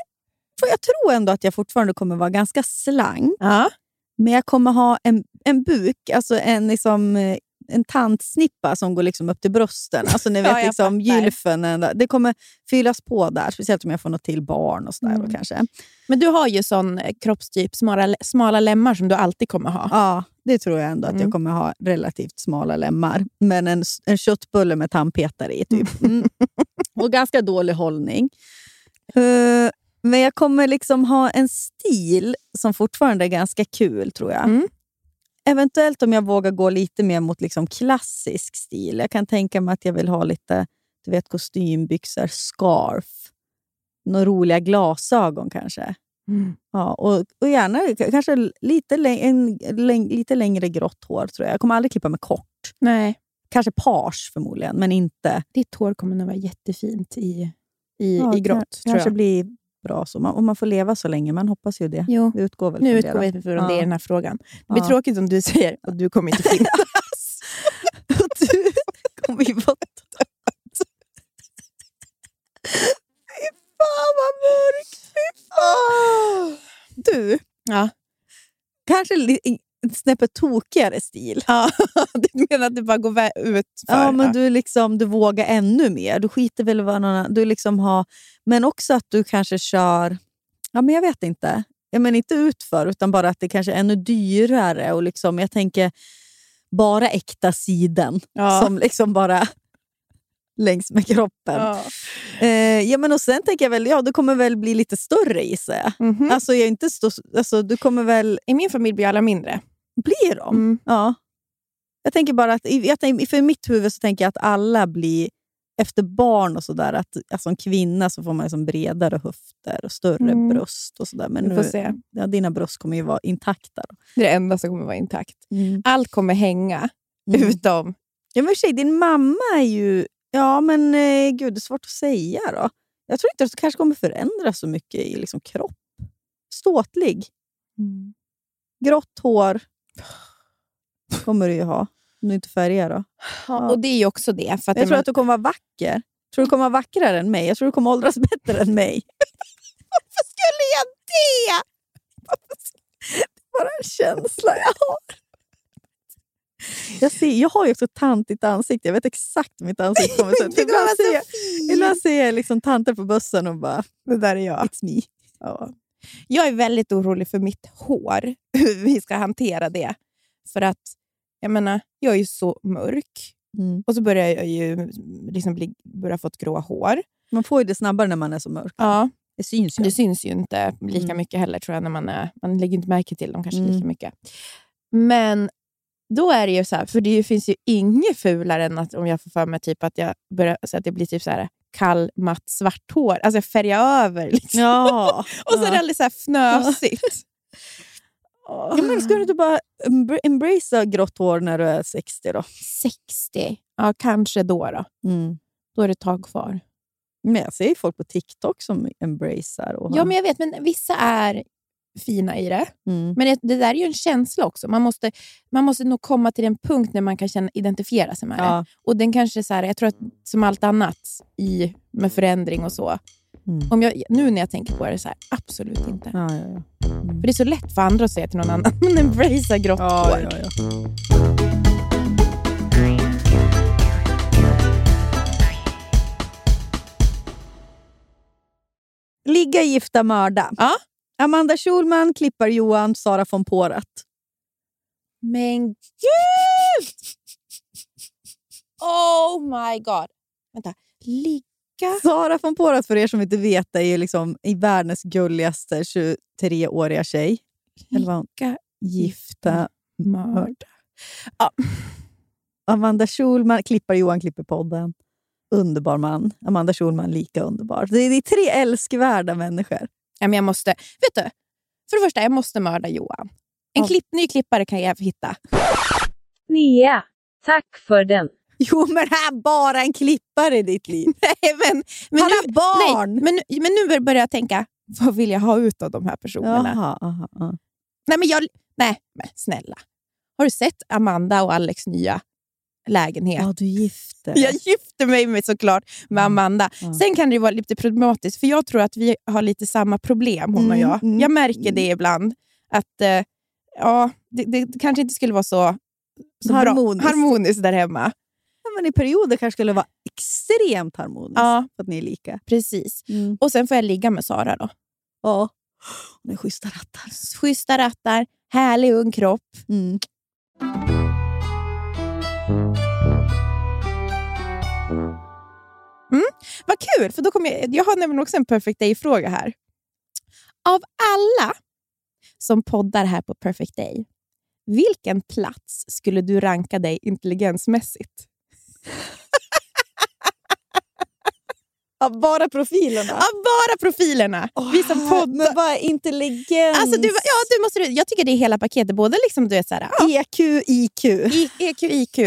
För jag tror ändå att jag fortfarande kommer vara ganska slank. Ja. Men jag kommer ha en, en buk, alltså en, liksom, eh, en tantsnippa som går liksom upp till brösten. Alltså ni [LAUGHS] Ja, vet jag liksom gylfen. Det kommer fyllas på där, speciellt om jag får något till barn. och sådär Mm. kanske. Men du har ju sån eh, kroppstyp, smala, smala lemmar som du alltid kommer ha. Ja, det tror jag ändå att Mm. jag kommer ha relativt smala lemmar. Men en, en köttbulle med tandpetare i, typ. Mm. [LAUGHS] Och ganska dålig hållning. Eh, men jag kommer liksom ha en stil som fortfarande är ganska kul, tror jag. Mm. Eventuellt om jag vågar gå lite mer mot liksom klassisk stil. Jag kan tänka mig att jag vill ha lite du vet, kostymbyxor, scarf, några roliga glasögon kanske. Mm. Ja, och, och gärna kanske lite, en, läng- lite längre grått hår. tror jag. Jag kommer aldrig klippa mig kort. Nej, Kanske page förmodligen, men inte... ditt hår kommer nog vara jättefint i, i, Ja, i grått. kan- tror kanske jag. Bra så. Man, och man får leva så länge, man hoppas ju det. Jo, Vi utgår väl nu från utgår det. vi från Ja. det i den här frågan. Det blir Ja. tråkigt om du säger att du kommer inte finnas. [LAUGHS] då. du kommer ju vara död. Fy fan vad mörkt! Fy fan. Du, ja. kanske snäppet tokigare stil. Ja, [LAUGHS] du menar att du bara går ut för? Ja, men du, liksom, du vågar ännu mer. Du skiter väl vad någon annan... Du liksom har, men också att du kanske kör... Ja, men jag vet inte. Ja, men inte utför, utan bara att det kanske är ännu dyrare. Och liksom, jag tänker bara äkta siden Ja. som liksom bara längs med kroppen. Ja. Eh, ja, men och sen tänker jag väl, ja, du kommer väl bli lite större gissar jag. Mhm. Alltså, jag inte stå, alltså, du kommer väl... I min familj blir alla mindre. Blir de? Mm. Ja. Jag tänker bara att, jag för i mitt huvud så tänker jag att alla blir, efter barn och sådär, att alltså, kvinna så får man liksom bredare höfter och större Mm. bröst. och sådär. Men nu, se. Ja, dina bröst kommer ju vara intakta. Då. Det är det enda som kommer vara intakt. Allt kommer hänga, Mm. utom... Ja, men för sig, din mamma är ju... Ja, men eh, gud, det är svårt att säga. då. Jag tror inte att du kanske kommer förändras så mycket i liksom, kropp. Ståtlig. Grått hår kommer du ju ha. Om du inte färgar då. Ja, och det är ju också det. För att Jag tror att du kommer vara vacker. tror du kommer vara vackrare än mig. Jag tror du kommer åldras bättre än mig. [LAUGHS] Varför skulle jag det? bara en känsla jag har. Jag, ser, jag har ju också tantigt ansikte. Jag vet exakt hur mitt ansikte kommer se ut. [LAUGHS] Ibland ser jag, ibland ser jag liksom tanter på bussen och bara, Det där är jag. it's me. Ja. Jag är väldigt orolig för mitt hår, [LAUGHS] hur vi ska hantera det. För att jag menar, jag är ju så mörk Mm. och så börjar jag ju liksom bli, börja få ett grå hår. Man får ju det snabbare när man är så mörk. Ja, Det syns ju. det syns ju inte lika Mm. mycket heller tror jag. när Man är, man lägger inte märke till dem kanske Mm. lika mycket. Men då är det ju så här, för det finns ju inget fulare än att om jag får för mig typ att jag börjar, så att det blir typ så här kall, matt, svart hår. Alltså jag färgar över. [LAUGHS] Liksom. Ja. [LAUGHS] Och så är det ja. alldeles så här fnösigt. [LAUGHS] ja, men ska du inte bara embra- embracea grått hår när du är 60 då? 60, ja kanske då. Då, Mm. då är det ett tag kvar. Men jag ser ju folk på TikTok som embracear. Och Ja, men jag vet, men vissa är fina i det. mm. Men det, det där är ju en känsla också. Man måste, man måste nog komma till en punkt när man kan känna, identifiera sig med det. ja. Och den kanske så här, Jag tror att som allt annat i, med förändring och så. Mm. Om jag, nu när jag tänker på det, så här, absolut inte. Ja, ja, ja. För Det är så lätt för andra att säga till någon annan, [LAUGHS] men embracea grått hår. ja, ja. Ligga, gifta, mörda. Ja. Amanda Schulman, Klippar Johan, Sara von Porat. Men gud! Oh my god. Vänta. Ligga. Sara von Porat, för er som inte vet, är ju liksom i världens gulligaste 23-åriga tjej. Eller vad hon- Ligga. Gifta, Mörda. Amanda Schulman, Klippar Johan, klipper podden. Underbar man. Amanda Schulman, lika underbar. Det är, det är tre älskvärda människor. Ja, men jag måste, vet du, för det första, jag måste mörda Johan. En Ja. klipp, ny klippare kan jag hitta. Nea. Tack för den. Jo, men här bara en klippare i ditt liv. [LAUGHS] Nej, men, men, Han nu, har barn! nej, men, nu- men nu börjar jag tänka, vad vill jag ha ut av de här personerna? Jaha, aha, aha. Nej, men jag, nej, men snälla. Har du sett Amanda och Alex nya lägenhet? Ja, du gifte [LAUGHS] Jag gifte mig med, såklart med Mm. Amanda. Ja. Sen kan det vara lite problematiskt, för jag tror att vi har lite samma problem, hon och Mm, jag. mm, Jag märker mm. det ibland. Att eh, ja, det, det kanske inte skulle vara så, så Harmoniskt. Harmoniskt där hemma. Ja, men I perioder kanske skulle vara extremt harmoniskt, Ja. att ni är lika. Precis. Mm. Och sen får jag ligga med Sara då. Ja. Hon är schyssta rattar. Schyssta rattar, härlig ung kropp. Mm. Vad kul, för då kommer jag, jag har nämligen också en Perfect Day-fråga här. Av alla som poddar här på Perfect Day, vilken plats skulle du ranka dig intelligensmässigt? [LAUGHS] Ja, bara profilerna. Av bara profilerna! vi som poddar. Men vad är intelligens? Alltså, du, ja, du måste, jag tycker det är hela paketet. Både liksom, du vet, så här, ja, EQ, IQ. I- EQ, IQ.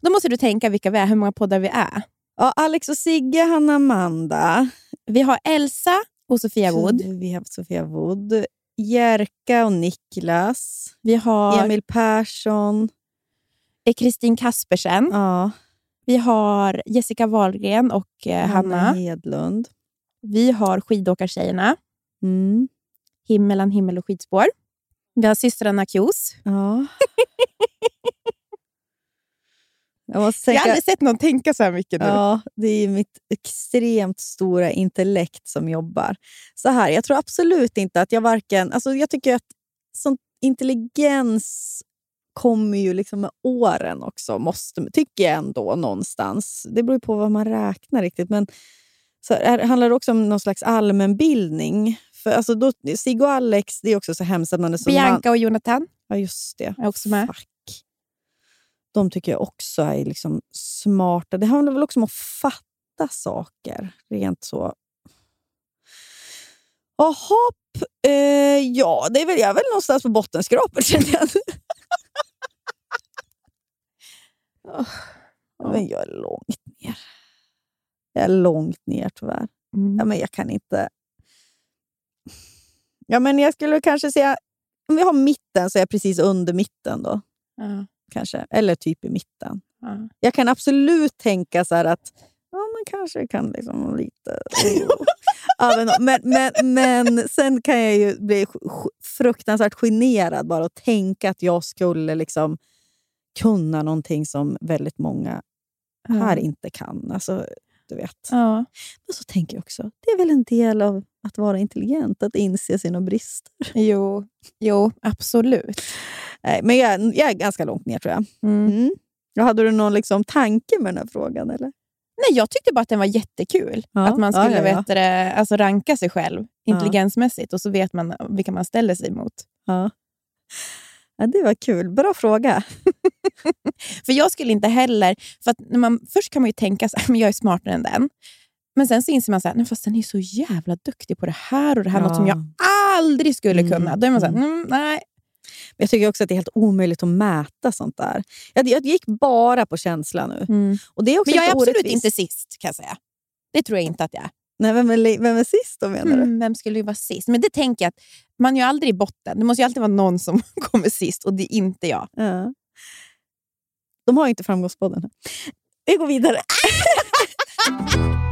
Då måste du tänka vilka vi är, hur många poddar vi är. Ja, Alex och Sigge, Hanna Amanda. Vi har Elsa och Sofia Wood. Vi har Sofia Wood. Jerka och Niklas. Vi har Emil Persson. eh, Kristin Kaspersen. Ja, Vi har Jessica Wahlgren och eh, Hanna. Hedlund. Vi har Skidåkartjejerna. Mm. Himmelan himmel och skidspår. Vi har systrarna Kjos. Ja. [LAUGHS] Jag måste Jag har tänka, aldrig sett någon tänka så här mycket nu. ja, det är mitt extremt stora intellekt som jobbar. Så här, Jag tror absolut inte att jag varken... Alltså jag tycker att sånt intelligens kommer ju liksom med åren också, måste, tycker jag ändå någonstans. Det beror på vad man räknar riktigt. Men så här, handlar det också om någon slags allmänbildning. För alltså då, och Alex, det är också så hemskt att man är så... Bianca och Jonathan Ja, just det. är också med. Fuck. De tycker jag också är liksom smarta. Det handlar väl också om att fatta saker. Rent så. Jaha, eh, ja, det är väl, jag är väl någonstans på bottenskrapet [LAUGHS] känner jag. Åh, Men jag är långt ner. Jag är långt ner tyvärr. Mm. Ja, men jag kan inte... Ja, men jag skulle kanske säga... Om vi har mitten så är jag precis under mitten då. Ja, kanske. Eller typ i mitten. ja. Jag kan absolut tänka så att ja, man kanske kan liksom lite... [LAUGHS] Men, men, men, sen kan jag ju bli fruktansvärt generad bara att tänka att jag skulle liksom kunna någonting som väldigt många här inte kan. Alltså, du vet. Ja. Men så tänker jag också, det är väl en del av att vara intelligent, att inse sina brister. Jo, jo, absolut. Nej, men jag, jag är ganska långt ner tror jag. Mm. Mm. Ja, Hade du någon liksom tanke med den här frågan? Eller? Nej, jag tyckte bara att den var jättekul. Ja, Att man ja, skulle ja, ja. Veta det, alltså ranka sig själv intelligensmässigt och så vet man vilka man ställer sig mot. Ja. ja, det var kul. Bra fråga. [LAUGHS] För jag skulle inte heller... För när man, först kan man ju tänka att [LAUGHS] jag är smartare än den. Men sen så inser man att nej, fast den är så jävla duktig på det här och det här. Ja. Något som jag aldrig skulle Mm, kunna. Då är man så här, mm. mm, nej. Men jag tycker också att det är helt omöjligt att mäta sånt där. Jag, jag gick bara på känsla nu. Och det är också Men jag är absolut orättvist. inte sist kan jag säga. Det tror jag inte att jag är. Nej, vem, är, vem är sist då menar du? Mm, vem skulle ju vara sist? Men det tänker jag att man är ju aldrig i botten. Det måste ju alltid vara någon som [LAUGHS] kommer sist och det är inte jag. Ja. De har ju inte Framgångspodden. Vi går vidare. [LAUGHS]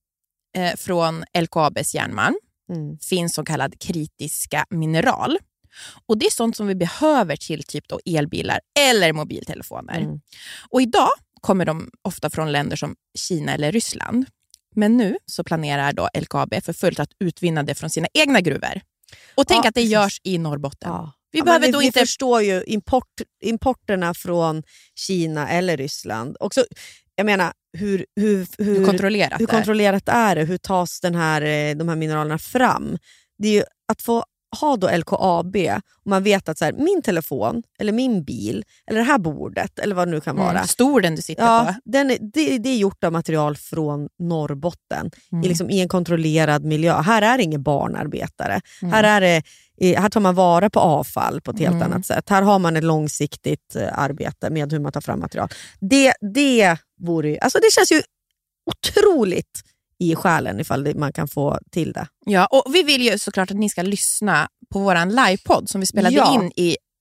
eh, från LKABs järnmalm Mm. finns så kallad kritiska mineral. Och Det är sånt som vi behöver till typ då elbilar eller mobiltelefoner. Mm. Och Idag kommer de ofta från länder som Kina eller Ryssland. Men nu så planerar då LKAB för fullt att utvinna det från sina egna gruvor. Och tänk Ja, att det görs i Norrbotten. Ja. Vi Ja, behöver vi, då vi inte... förstår ju import, importerna från Kina eller Ryssland. Också, jag menar, hur, hur, hur, Hur kontrollerat hur det är. kontrollerat är det? Hur tas den här, eh, de här mineralerna fram? Det är ju att få ha då LKAB och man vet att så här, min telefon, eller min bil, eller det här bordet, eller vad det nu kan vara. Mm, stor den du sitter Ja, på. den det, det är gjort av material från Norrbotten Mm. i, liksom, i en kontrollerad miljö. Här är det inga barnarbetare. Mm. Här, är det, här tar man vara på avfall på ett helt Mm. annat sätt. Här har man ett långsiktigt eh, arbete med hur man tar fram material. Det, det, vore, alltså det känns ju otroligt i själen ifall det, man kan få till det. Ja, och vi vill ju såklart att ni ska lyssna på vår livepodd som vi spelade Ja. in i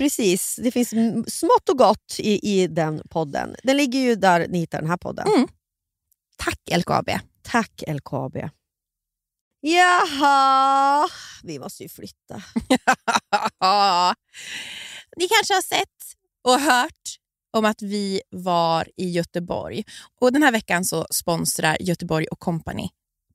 precis. Det finns smått och gott i, i den podden. Den ligger ju där ni hittar den här podden. Mm. Tack LKAB. Tack LKAB. Jaha, vi måste ju flytta. [LAUGHS] Ni kanske har sett och hört om att vi var i Göteborg. Och Den här veckan så sponsrar Göteborg och Company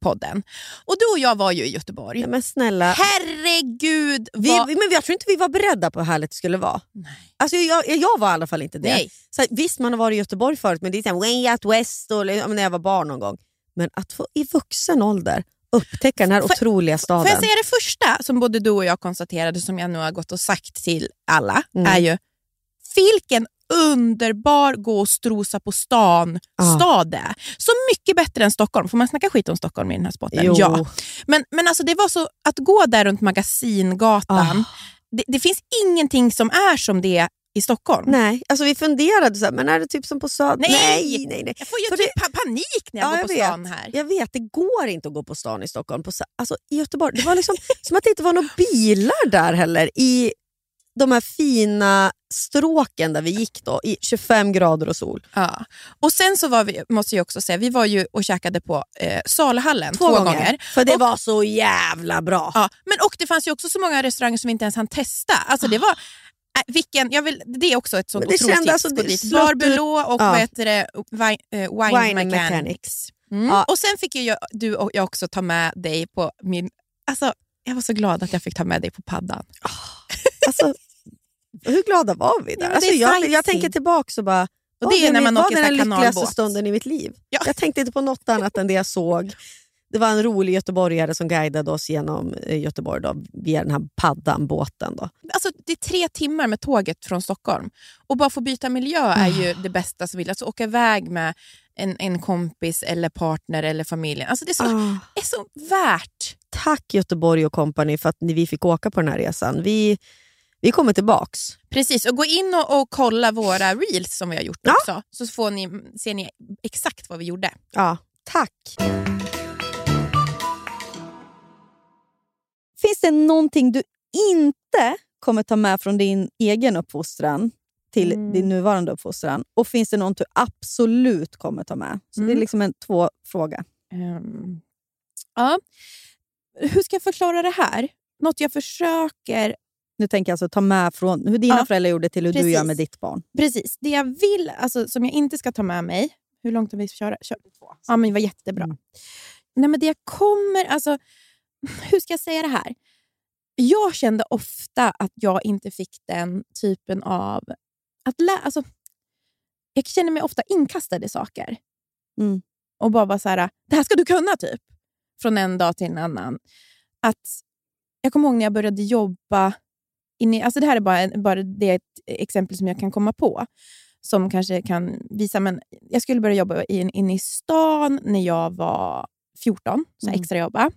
podden. Och du och jag var ju i Göteborg. Ja, men snälla, Herregud! vi, vad... men jag tror inte vi var beredda på hur härligt det skulle vara. Nej. Alltså, jag, jag var i alla fall inte det. Nej. Så här, visst, man har varit i Göteborg förut, men det är så här, way out west och, när jag var barn någon gång. Men att få i vuxen ålder upptäcka den här Får- otroliga staden. Får jag säga det första som både du och jag konstaterade, som jag nu har gått och sagt till alla, Mm. är ju vilken underbar gå och strosa på stan Ja. stad det är. Så mycket bättre än Stockholm. Får man snacka skit om Stockholm i den här spotten? Jo. Ja. Men, men alltså det var så att gå där runt Magasingatan, Ah. det, det finns ingenting som är som det i Stockholm. Nej, alltså vi funderade så här, men är det typ som på Söder? Nej! nej, nej. nej. Jag får ju typ pa- panik när jag Ja, går på jag stan vet. här. Jag vet, det går inte att gå på stan i Stockholm. På, alltså, I Göteborg, det var liksom som att det inte var några bilar där heller. I de här fina stråken där vi gick då, i 25 grader och sol. Ja. Och sen så var vi, måste jag också säga, vi var ju och käkade på eh, Salhallen två, Två, gånger. För det Och- var så jävla bra. Ja, men och det fanns ju också så många restauranger som vi inte ens hann testa. Alltså det var, äh, vilken, jag vill, det är också ett sånt otroligt tips. alltså, det dit. och Ja. vad heter det, wine, eh, wine, Wine Mechanics. Mechanics. Mm. Ja. Och sen fick ju jag, du och jag också ta med dig på min... Alltså, jag var så glad att jag fick ta med dig på paddan. Alltså, hur glada var vi Ja, där? men alltså, jag, jag tänker tillbaka och bara, Och det är när man åker så den lyckligaste stunden i mitt liv. Ja. Jag tänkte inte på något annat än det jag såg. Det var en rolig göteborgare som guidade oss genom eh, Göteborg då, via den här paddan, båten. Då. Alltså, det är tre timmar med tåget från Stockholm. Och bara få byta miljö är ju det bästa som vill. Alltså åka iväg med en, en kompis eller partner eller familjen. Alltså, det är så, Ah. är så värt. Tack Göteborg och kompani för att ni- vi fick åka på den här resan. Vi, vi kommer tillbaks. Precis, och gå in och, och kolla våra reels som vi har gjort Ja. också. Så får ni, ser ni exakt vad vi gjorde. Ja, tack. Finns det någonting du inte kommer ta med från din egen uppfostran till Mm. din nuvarande uppfostran? Och finns det något du absolut kommer ta med? Så Det är Mm. liksom en två fråga. Ehm, ja. Hur ska jag förklara det här? Något jag försöker... Nu tänker jag alltså ta med från hur dina Ja, föräldrar gjorde till hur du precis. gör med ditt barn. Precis, det jag vill, alltså, som jag inte ska ta med mig... Hur långt har vi kört? Kör. Ja, men det var jättebra. Mm. Nej, men det jag kommer... Alltså, [LAUGHS] hur ska jag säga det här? Jag kände ofta att jag inte fick den typen av... Att lä- alltså, jag känner mig ofta inkastad i saker. Mm. Och bara var så här, det här ska du kunna typ. Från en dag till en annan. Att, jag kommer ihåg när jag började jobba, i, alltså det här är bara, en, bara det ett exempel som jag kan komma på, som kanske kan visa, men jag skulle börja jobba in, inne i stan när jag var 14, så Mm. extra jobba.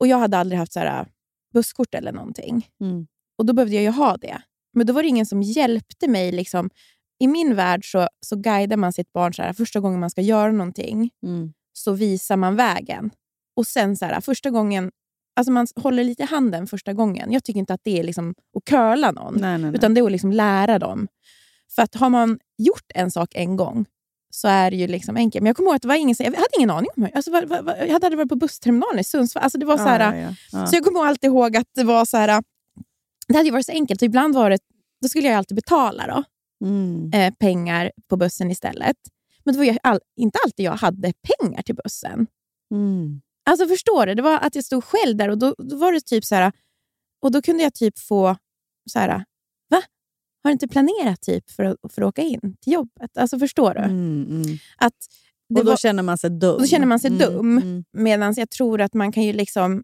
Och jag hade aldrig haft så här, busskort eller någonting. Mm. Och då behövde jag ju ha det. Men då var det ingen som hjälpte mig. Liksom. I min värld så, så guidar man sitt barn så här, första gången man ska göra någonting Mm. så visar man vägen. Och sen så här, första gången, alltså man håller lite i handen första gången. Jag tycker inte att det är liksom att curla någon, Nej, nej, nej. utan det är att liksom lära dem. För att har man gjort en sak en gång så är det ju liksom enkelt. Men jag kommer ihåg att det var ingen, jag hade ingen aning om hur. Alltså, jag hade aldrig varit på bussterminalen i Sundsvall. Alltså, det var så här, ja, ja, ja. så jag kommer alltid ihåg att det var så här, det hade ju varit så enkelt. Och ibland var det, då skulle jag alltid betala då, Mm. eh, pengar på bussen istället. Men det var ju all, inte alltid jag hade pengar till bussen. Mm. Alltså förstår du? Det var att jag stod själv där och då, då var det typ så här, och då kunde jag typ få så här, va? Har du inte planerat typ för att, för att åka in till jobbet? Alltså förstår du? Mm, mm. Att Och då var, känner man sig dum. då känner man sig Mm, dum. mm. Medan jag tror att man kan ju liksom,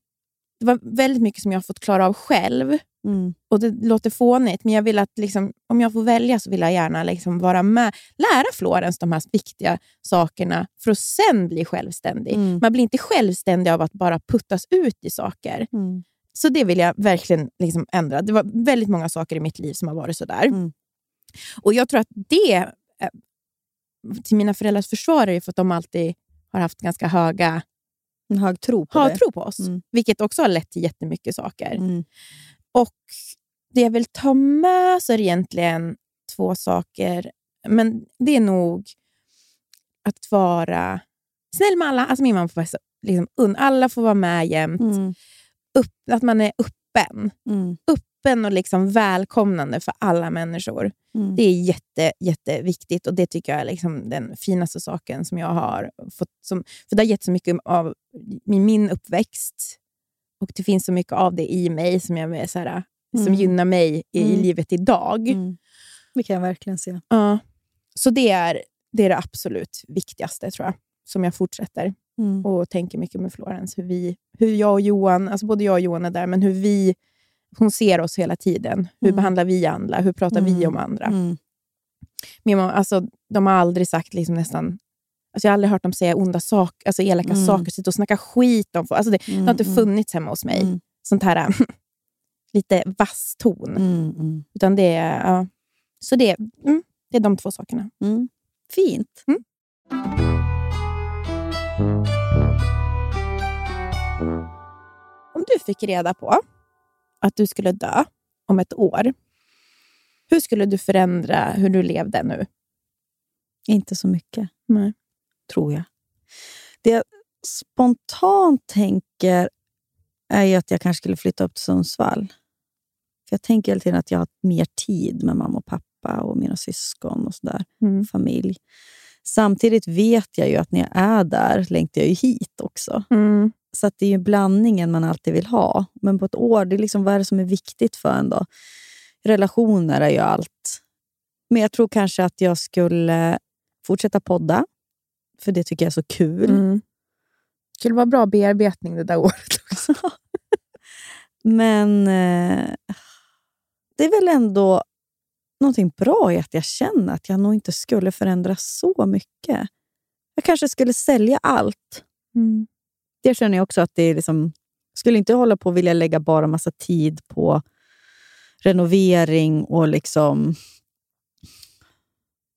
det var väldigt mycket som jag har fått klara av själv. Mm. Och Det låter fånigt, men jag vill att liksom, om jag får välja så vill jag gärna liksom vara med. Lära Florens de här viktiga sakerna för att sen bli självständig. Mm. Man blir inte självständig av att bara puttas ut i saker. Mm. Så det vill jag verkligen liksom ändra. Det var väldigt många saker i mitt liv som har varit sådär. Mm. Och jag tror att det, eh, till mina föräldrars försvar, är för att de alltid har haft ganska höga En hög tro på har det. tro på oss. Mm. Vilket också har lett till jättemycket saker. Mm. Och det jag vill ta med så är det egentligen två saker. Men det är nog att vara snäll med alla. Alltså min mamma får vara så, liksom, un- alla får vara med jämt. Mm. Upp, att man är öppen. Mm. öppen och liksom välkomnande för alla människor. Mm. Det är jätte, jätteviktigt och det tycker jag är liksom den finaste saken som jag har fått. Som, för det har gett så mycket av min uppväxt och det finns så mycket av det i mig som, jag så här, som Mm. gynnar mig i, Mm. livet idag. Mm. Det kan jag verkligen se. Ja. Så det är, det är det absolut viktigaste, tror jag, som jag fortsätter Mm. och tänker mycket med Florence. Hur, vi, hur jag och Johan, alltså både jag och Johan är där, men hur vi, hon ser oss hela tiden. Hur Mm. behandlar vi andra? Hur pratar vi Mm. om andra? Min mamma, alltså, de har aldrig sagt liksom nästan... Alltså jag har aldrig hört dem säga onda saker, alltså elaka Mm. saker, sitta och snacka skit om folk. Alltså det, det har inte Mm, funnits hemma hos mig. Mm. Sånt här [LAUGHS] lite vass ton. Mm. Mm. Utan det är, ja. Så det, mm, det är de två sakerna. Mm. Fint. Mm. Om du fick reda på att du skulle dö om ett år, hur skulle du förändra hur du levde nu? Inte så mycket, Nej. Tror jag. Det jag spontant tänker är att jag kanske skulle flytta upp till Sundsvall. För Jag tänker hela tiden att jag har mer tid med mamma och pappa och mina syskon och sådär. Mm. familj. Samtidigt vet jag ju att när jag är där längtar jag ju hit också. Mm. Så att det är ju blandningen man alltid vill ha. Men på ett år, det är liksom, vad är det som är viktigt för en då? Relationer är ju allt. Men jag tror kanske att jag skulle fortsätta podda, för det tycker jag är så kul. Mm. Det skulle vara bra bearbetning det där året också. [LAUGHS] Men eh, det är väl ändå någonting bra i att jag känner att jag nog inte skulle förändra så mycket. Jag kanske skulle sälja allt. Mm. Det känner jag också att det är liksom... skulle inte hålla på och vilja lägga bara massa tid på renovering och liksom...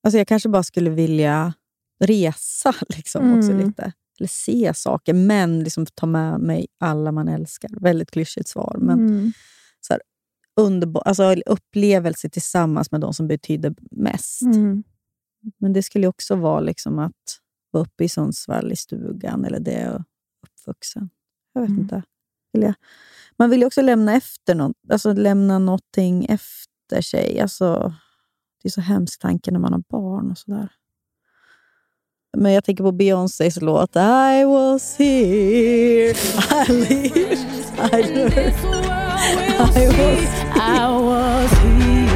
Alltså jag kanske bara skulle vilja resa [LAUGHS] liksom också Mm. lite. Eller se saker, men liksom ta med mig alla man älskar. Väldigt klyschigt svar, men Mm. underbar, alltså upplevelse tillsammans med de som betyder mest. Mm. Men det skulle också vara liksom att vara uppe i Sundsvall i stugan, eller det är uppvuxen. Jag vet Mm. inte. Vill jag? Man vill ju också lämna efter något, alltså lämna någonting efter sig. Alltså, det är så hemskt tanke när man har barn och sådär. Men jag tänker på Beyoncés låt I was here, I lived, I learned, I was here.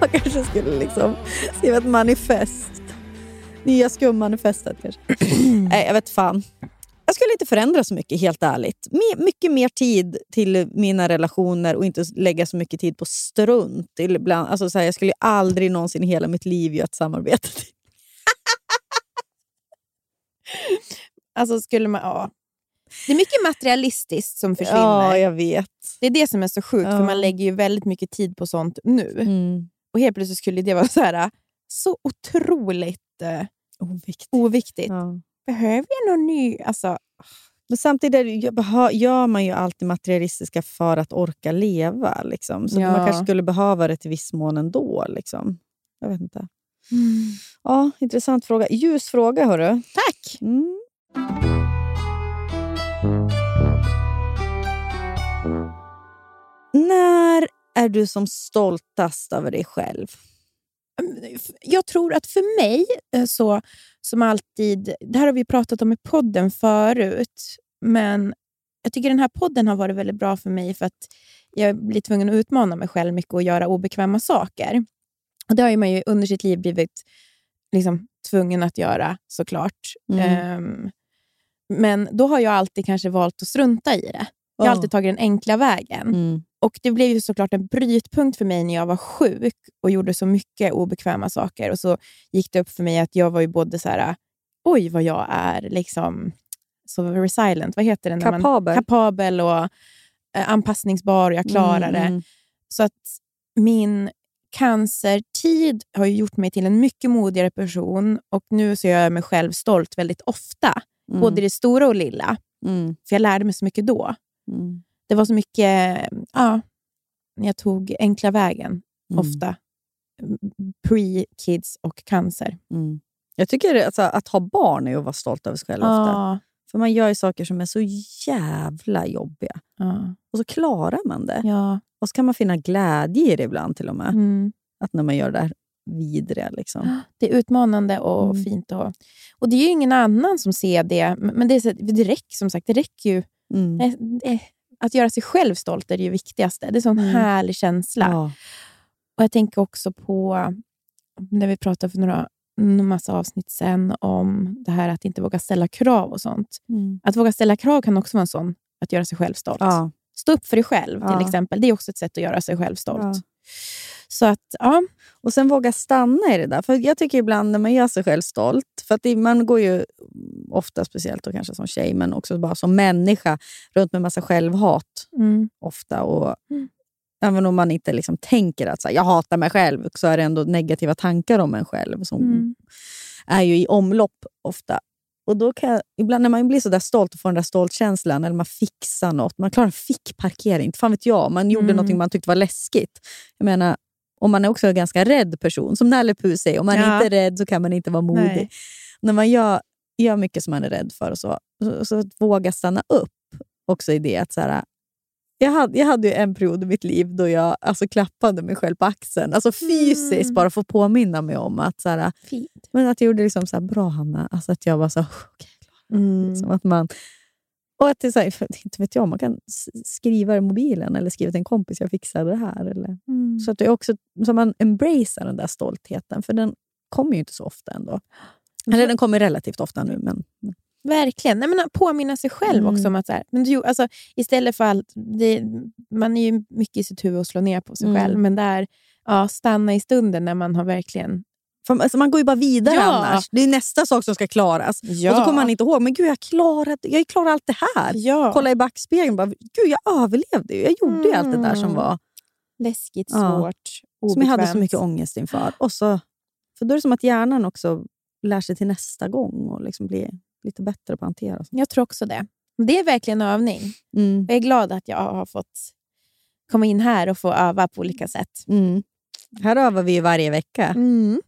Man kanske skulle liksom skriva ett manifest. Nya skummanifestet kanske. [CLEARS THROAT] Nej, jag vet fan. Jag skulle inte förändra så mycket, helt ärligt. Mycket mer tid till mina relationer och inte lägga så mycket tid på strunt. Ibland, alltså så här, jag skulle aldrig någonsin i hela mitt liv göra ett samarbete. [LAUGHS] Alltså skulle man, ja. Det är mycket materialistiskt som försvinner. Ja, jag vet. Det är det som är så sjukt, Ja. för man lägger ju väldigt mycket tid på sånt nu. Mm. Och helt plötsligt skulle det vara så, här, så otroligt eh, Oviktigt. oviktigt. Ja. Behöver jag någon ny... Alltså, Men samtidigt gör man ju allt det materialistiska för att orka leva. Liksom. Så Ja. man kanske skulle behöva det till viss mån ändå. Liksom. Jag vet inte. Ja, intressant fråga. Ljus fråga, hörru. Tack! Mm. När är du som stoltast över dig själv? Jag tror att för mig, eh, så som alltid... Det här har vi pratat om i podden förut, men jag tycker den här podden har varit väldigt bra för mig för att jag blir tvungen att utmana mig själv mycket och göra obekväma saker. Och Det har man ju under sitt liv blivit liksom, tvungen att göra såklart. Mm. Ehm, men då har jag alltid kanske valt att strunta i det. Jag har Ja. alltid tagit den enkla vägen. Mm. Och Det blev ju såklart en brytpunkt för mig när jag var sjuk och gjorde så mycket obekväma saker. Och så gick det upp för mig att jag var ju både så här, oj vad jag är liksom så resilient, vad heter det? När man- Kapabel. kapabel och eh, anpassningsbar och jag klarar det. Mm, mm. Så att min cancertid har gjort mig till en mycket modigare person och nu så gör jag mig själv stolt väldigt ofta. Mm. Både det stora och lilla. Mm. För jag lärde mig så mycket då. Mm. Det var så mycket, ja, jag tog enkla vägen Mm. ofta. Pre-kids och cancer. Mm. Jag tycker det, alltså, att ha barn är att vara stolt över sig själv ofta. Ja, För man gör ju saker som är så jävla jobbiga. Ja. Och så klarar man det. Ja. Och så kan man finna glädje i det ibland till och med. Mm. Att när man gör det där vidriga. Liksom. Det är utmanande och Mm. fint. Och, och det är ju ingen annan som ser det. Men det, är så, det räcker som sagt, det räcker ju. Mm. Eh, eh, Att göra sig själv stolt är det viktigaste. Det är en sån Mm. härlig känsla. Ja. Och Jag tänker också på, när vi pratade för några en massa avsnitt sen om det här att inte våga ställa krav och sånt. Mm. Att våga ställa krav kan också vara en sån, att göra sig själv stolt. Ja. Stå upp för dig själv Ja. till exempel. Det är också ett sätt att göra sig själv stolt. Ja. Så att, ja. Och sen våga stanna i det där. För Jag tycker ibland när man gör sig själv stolt, för att man går ju ofta, speciellt då kanske som tjej, men också bara som människa, runt med massa självhat Mm. ofta. Och Mm. Även om man inte liksom tänker att så här, jag hatar mig själv, så är det ändå negativa tankar om en själv som Mm. är ju i omlopp ofta. Och då kan jag, ibland när man blir så där stolt och får den där stoltkänslan, eller man fixar något, man klarar en fickparkering, fan vet jag, man gjorde Mm. något man tyckte var läskigt. Jag menar, om man är också en ganska rädd person, som Nalle Puh säger, om man Ja. inte är rädd så kan man inte vara modig. Nej. När man gör, gör mycket som man är rädd för, och så, så, så våga stanna upp också i det. att så här, jag hade, jag hade ju en period i mitt liv då jag alltså, klappade mig själv på axeln. Alltså fysiskt, Mm. bara för att påminna mig om att, så här, men att jag gjorde liksom så här, bra Hanna. Alltså att jag var så okej, Mm. liksom att man... Och att det så här, inte vet jag, man kan skriva i mobilen eller skriva till en kompis, jag fixade det här. Eller, Mm. så att det är också så man embracear den där stoltheten, för den kommer ju inte så ofta ändå. Eller den kommer relativt ofta nu, men... men Verkligen. Nej, men att påminna sig själv Mm. också om att så här, men du, alltså, istället för allt, det, man är ju mycket i sitt huvud och slår ner på sig Mm. själv, men där, ja, stanna i stunden när man har verkligen... för, alltså, man går ju bara vidare Ja. annars. Det är nästa sak som ska klaras. Ja. Och så kommer man inte ihåg, men gud, jag klarade, jag klarade allt det här. Ja. Kolla i backspegeln, bara, gud, jag överlevde ju. Jag gjorde ju allt det där som Mm. var... Läskigt, svårt, som jag hade så obekvämt. mycket ångest inför. Och så, för då är det som att hjärnan också lär sig till nästa gång och liksom blir lite bättre på att hantera. Jag tror också det. Det är verkligen övning. Mm. Jag är glad att jag har fått komma in här och få öva på olika sätt. Mm. Här övar vi varje vecka. Mm.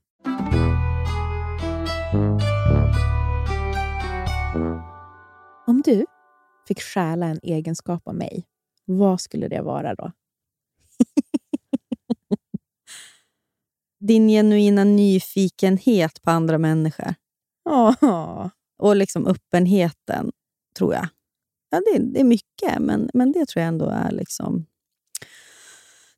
Om du fick stjäla en egenskap av mig, vad skulle det vara då? [LAUGHS] Din genuina nyfikenhet på andra människor Åh. och liksom öppenheten, tror jag. Ja, det, det är mycket, men, men det tror jag ändå är liksom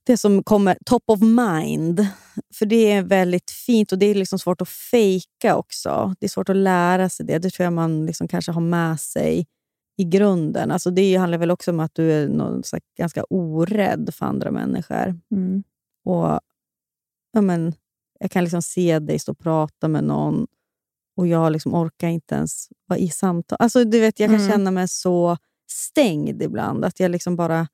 det som kommer top of mind. För det är väldigt fint och det är liksom svårt att fejka också. Det är svårt att lära sig det. Det tror jag man liksom kanske har med sig i grunden. Alltså det handlar väl också om att du är någon ganska orädd för andra människor. Mm. Och ja, men, Jag kan liksom se dig stå och prata med någon och jag liksom orkar inte ens vara i samtal. Alltså, du vet, jag kan Mm. känna mig så stängd ibland. Att jag liksom bara...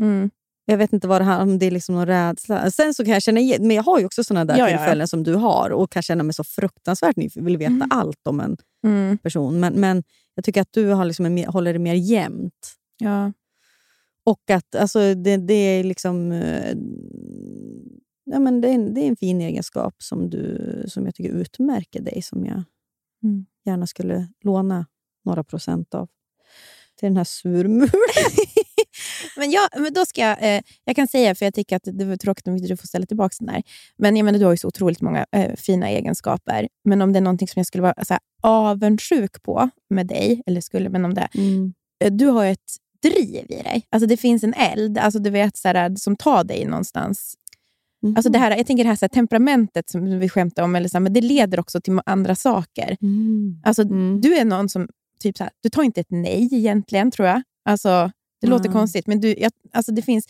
Mm. Jag vet inte vad det här om det är liksom någon rädsla. Sen så kan jag känna men jag har ju också såna där Ja, ja, ja. tillfällen som du har och kan känna mig så fruktansvärt nyfiken. Vill veta Mm. allt om en Mm. person. Men, men jag tycker att du har liksom en, håller det mer jämnt. Ja. Och att alltså, det, det är liksom... eh, Ja, men det, är en, det är en fin egenskap som, du, som jag tycker utmärker dig, som jag Mm. gärna skulle låna några procent av till den här surmulen. [LAUGHS] Men, jag, men då ska jag, eh, jag kan säga, för jag tycker att det var tråkigt om inte du får ställa tillbaka den där. Men jag menar, du har ju så otroligt många eh, fina egenskaper. Men om det är någonting som jag skulle vara så här, avundsjuk på med dig, eller skulle, men om det, Mm. eh, du har ju ett driv i dig. Alltså det finns en eld alltså du vet, så här, som tar dig någonstans. Alltså det här, jag tänker det här, så här temperamentet som vi skämtar om, eller så här, men det leder också till andra saker. Mm. Alltså, Mm. Du är någon som, typ så här, du tar inte ett nej egentligen, tror jag. Alltså, det låter Mm. konstigt, men du, jag, alltså det finns,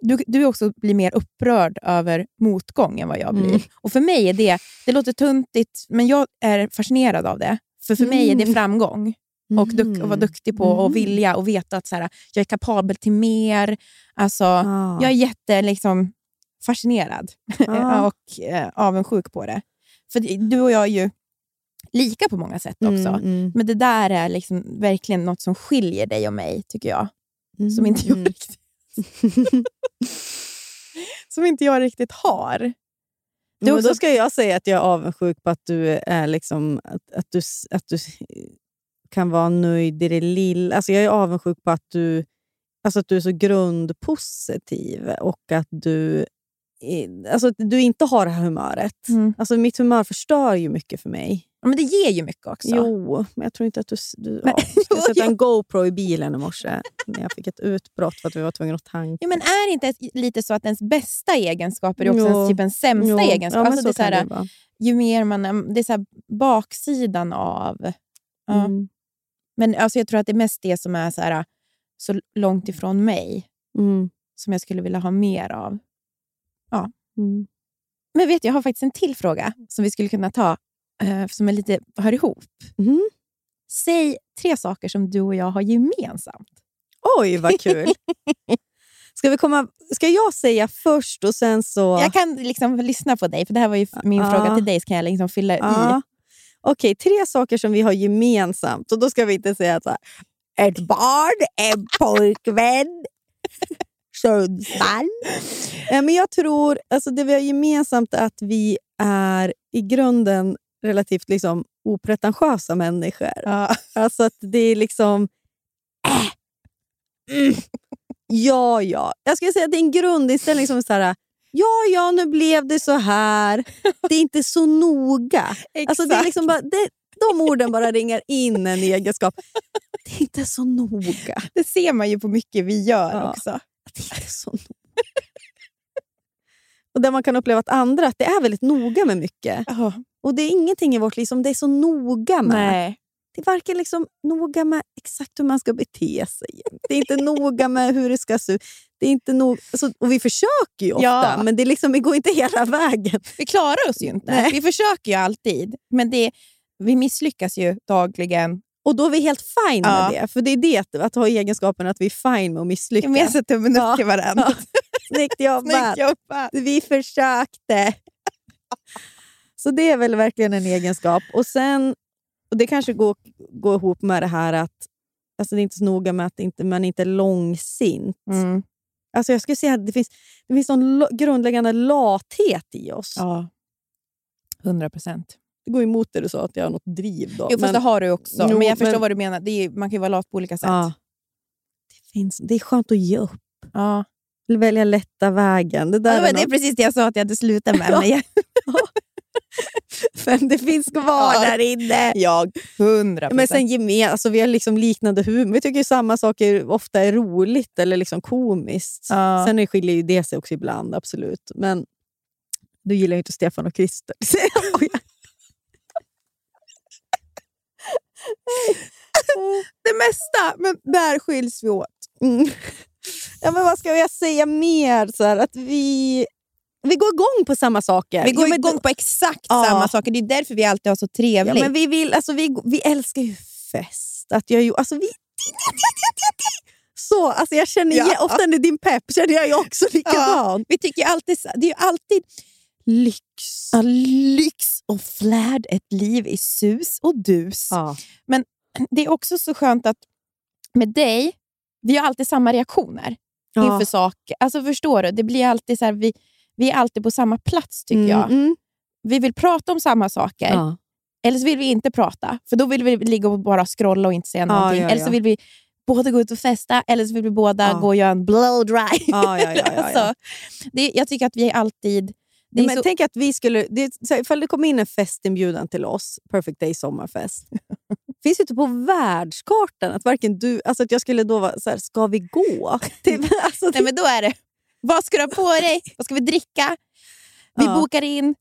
du, du också blir mer upprörd över motgång än vad jag blir. Mm. Och För mig är det, det låter tuntigt, men jag är fascinerad av det. För för mig är det Mm. framgång. Och duk, att vara duktig på Mm. och vilja och veta att så här, jag är kapabel till mer. Alltså, Ah. Jag är jätte liksom, fascinerad [LAUGHS] Ah. och eh, avundsjuk på det. För du och jag är ju lika på många sätt också. Mm, mm, Men det där är liksom verkligen något som skiljer dig och mig, tycker jag. Mm, Som inte jag mm. riktigt, [LAUGHS] som inte jag riktigt har. Också- Då ska jag säga att jag är avundsjuk på att du, är liksom, att, att du, att du kan vara nöjd i det lilla. Alltså jag är avundsjuk på att du, alltså att du är så grundpositiv och att du, alltså att du inte har det här humöret. Mm. Alltså mitt humör förstör ju mycket för mig. Ja, Men det ger ju mycket också. Jo, men jag tror inte att du... du Men- ja, satte [LAUGHS] jo. en GoPro i bilen i morse när jag fick ett utbrott för att vi var tvungna att tanka. Jo, men är det inte lite så att ens bästa egenskaper är också ens, typ ens sämsta Jo, egenskaper? Ja, alltså, det är så här, kan det ju mer man... Det är så här baksidan av... Ja. Mm. Men alltså, jag tror att det är mest det som är så, här, så långt ifrån mig Mm. som jag skulle vilja ha mer av. Mm. Men vet jag har faktiskt en till fråga som vi skulle kunna ta, som är lite hör ihop. Mm. Säg tre saker som du och jag har gemensamt. Oj, vad kul! [LAUGHS] Ska, vi komma, ska jag säga först och sen så... Jag kan liksom lyssna på dig, för det här var ju min Ja. fråga till dig, så kan jag liksom fylla i. Okej, tre saker som vi har gemensamt. Och Då ska vi inte säga så här, ett barn, en pojkvän, [LAUGHS] Sundsvall. Men jag tror alltså det vi har gemensamt är att vi är i grunden relativt liksom opretentiösa människor. Ja. Alltså att det är liksom... Äh, mm, ja, ja. Jag skulle säga att det är en grundinställning som är så här... Ja, ja, nu blev det så här. Det är inte så noga. Alltså det är liksom bara, det, de orden bara ringar in en egenskap. Det är inte så noga. Det ser man ju på mycket vi gör Ja. också. Det är inte så noga. Och där man kan uppleva att andra att det är väldigt noga med mycket. Ja. Och det är ingenting i vårt liv som det är så noga med. Nej. Det är varken liksom noga med exakt hur man ska bete sig. Det är inte noga med hur det ska se ut. Det är inte nog, alltså, och vi försöker ju ofta, Ja. men det, liksom, det går inte hela vägen. Vi klarar oss ju inte. Nej. Vi försöker ju alltid, men det, vi misslyckas ju dagligen. Och då är vi helt fine Ja. med det. För det är det, att- ha egenskapen att vi är fine med att misslyckas. Jag sätter tummen upp till varandra. Ja. Snyggt jobbat! [LAUGHS] Snyggt jobbat! Vi försökte. Så det är väl verkligen en egenskap. Och sen, och Det kanske går, går ihop med det här att alltså det är inte så noga med att inte, man inte är långsint. Mm. Alltså jag skulle säga att det finns, det finns någon grundläggande lathet i oss. Ja, 100 procent. Det går emot det du sa, att jag har något driv. Då. Jo, fast det har du också. Jo, men jag förstår men- vad du menar. Är, man kan ju vara lat på olika sätt. ja, det, finns, det är skönt att ge upp. Ja. Välja lätta vägen. Det, där Ja, det är precis det jag sa att jag hade slutat med. [LAUGHS] Men jag, [LAUGHS] Men det finns kvar Ja. där inne. jag, 100 Men sen gemen, alltså vi har liksom liknande humor. Vi tycker samma saker ofta är roligt eller liksom komiskt. Ja. Sen skiljer ju det sig också ibland, absolut. Men du gillar ju inte Stefan och Christer. [LAUGHS] det mesta, men där skiljs vi åt. Mm. Ja, men vad ska jag säga mer? Så här, att vi, vi går igång på samma saker. Vi går ja, men, igång på exakt Ja. samma saker. Det är därför vi alltid har så ja, trevligt. men vi, vill, alltså, vi, vi älskar ju fest. Att jag, alltså, vi, så, alltså, jag känner Ja. ofta när din pepp känner jag ju också likadant. vi tycker alltid, det är ju alltid Lyx. ja, lyx och flärd, ett liv i sus och dus. Ja. [CLEARS THROAT] Det är också så skönt att med dig, vi har alltid samma reaktioner Ja. inför saker. Alltså förstår du? Det blir alltid så här, vi, vi är alltid på samma plats tycker Mm, jag. mm. Vi vill prata om samma saker. Ja. Eller så vill vi inte prata, för då vill vi ligga och bara scrolla och inte säga någonting. ja, Eller så vill vi båda gå ut och festa, eller så vill vi båda gå och göra en blow dry. Alltså, [LAUGHS] det, jag tycker att vi är alltid... Det är men så, Tänk att vi skulle, det, så ifall det kom in en festinbjudan till oss, Perfect Day sommarfest. [LAUGHS] finns ju inte på världskartan att varken du, alltså att jag skulle då vara så här, ska vi gå? [LAUGHS] Till, alltså, nej, men då är det, vad ska du ha på dig? Vad ska vi dricka? Vi Ja. bokar in.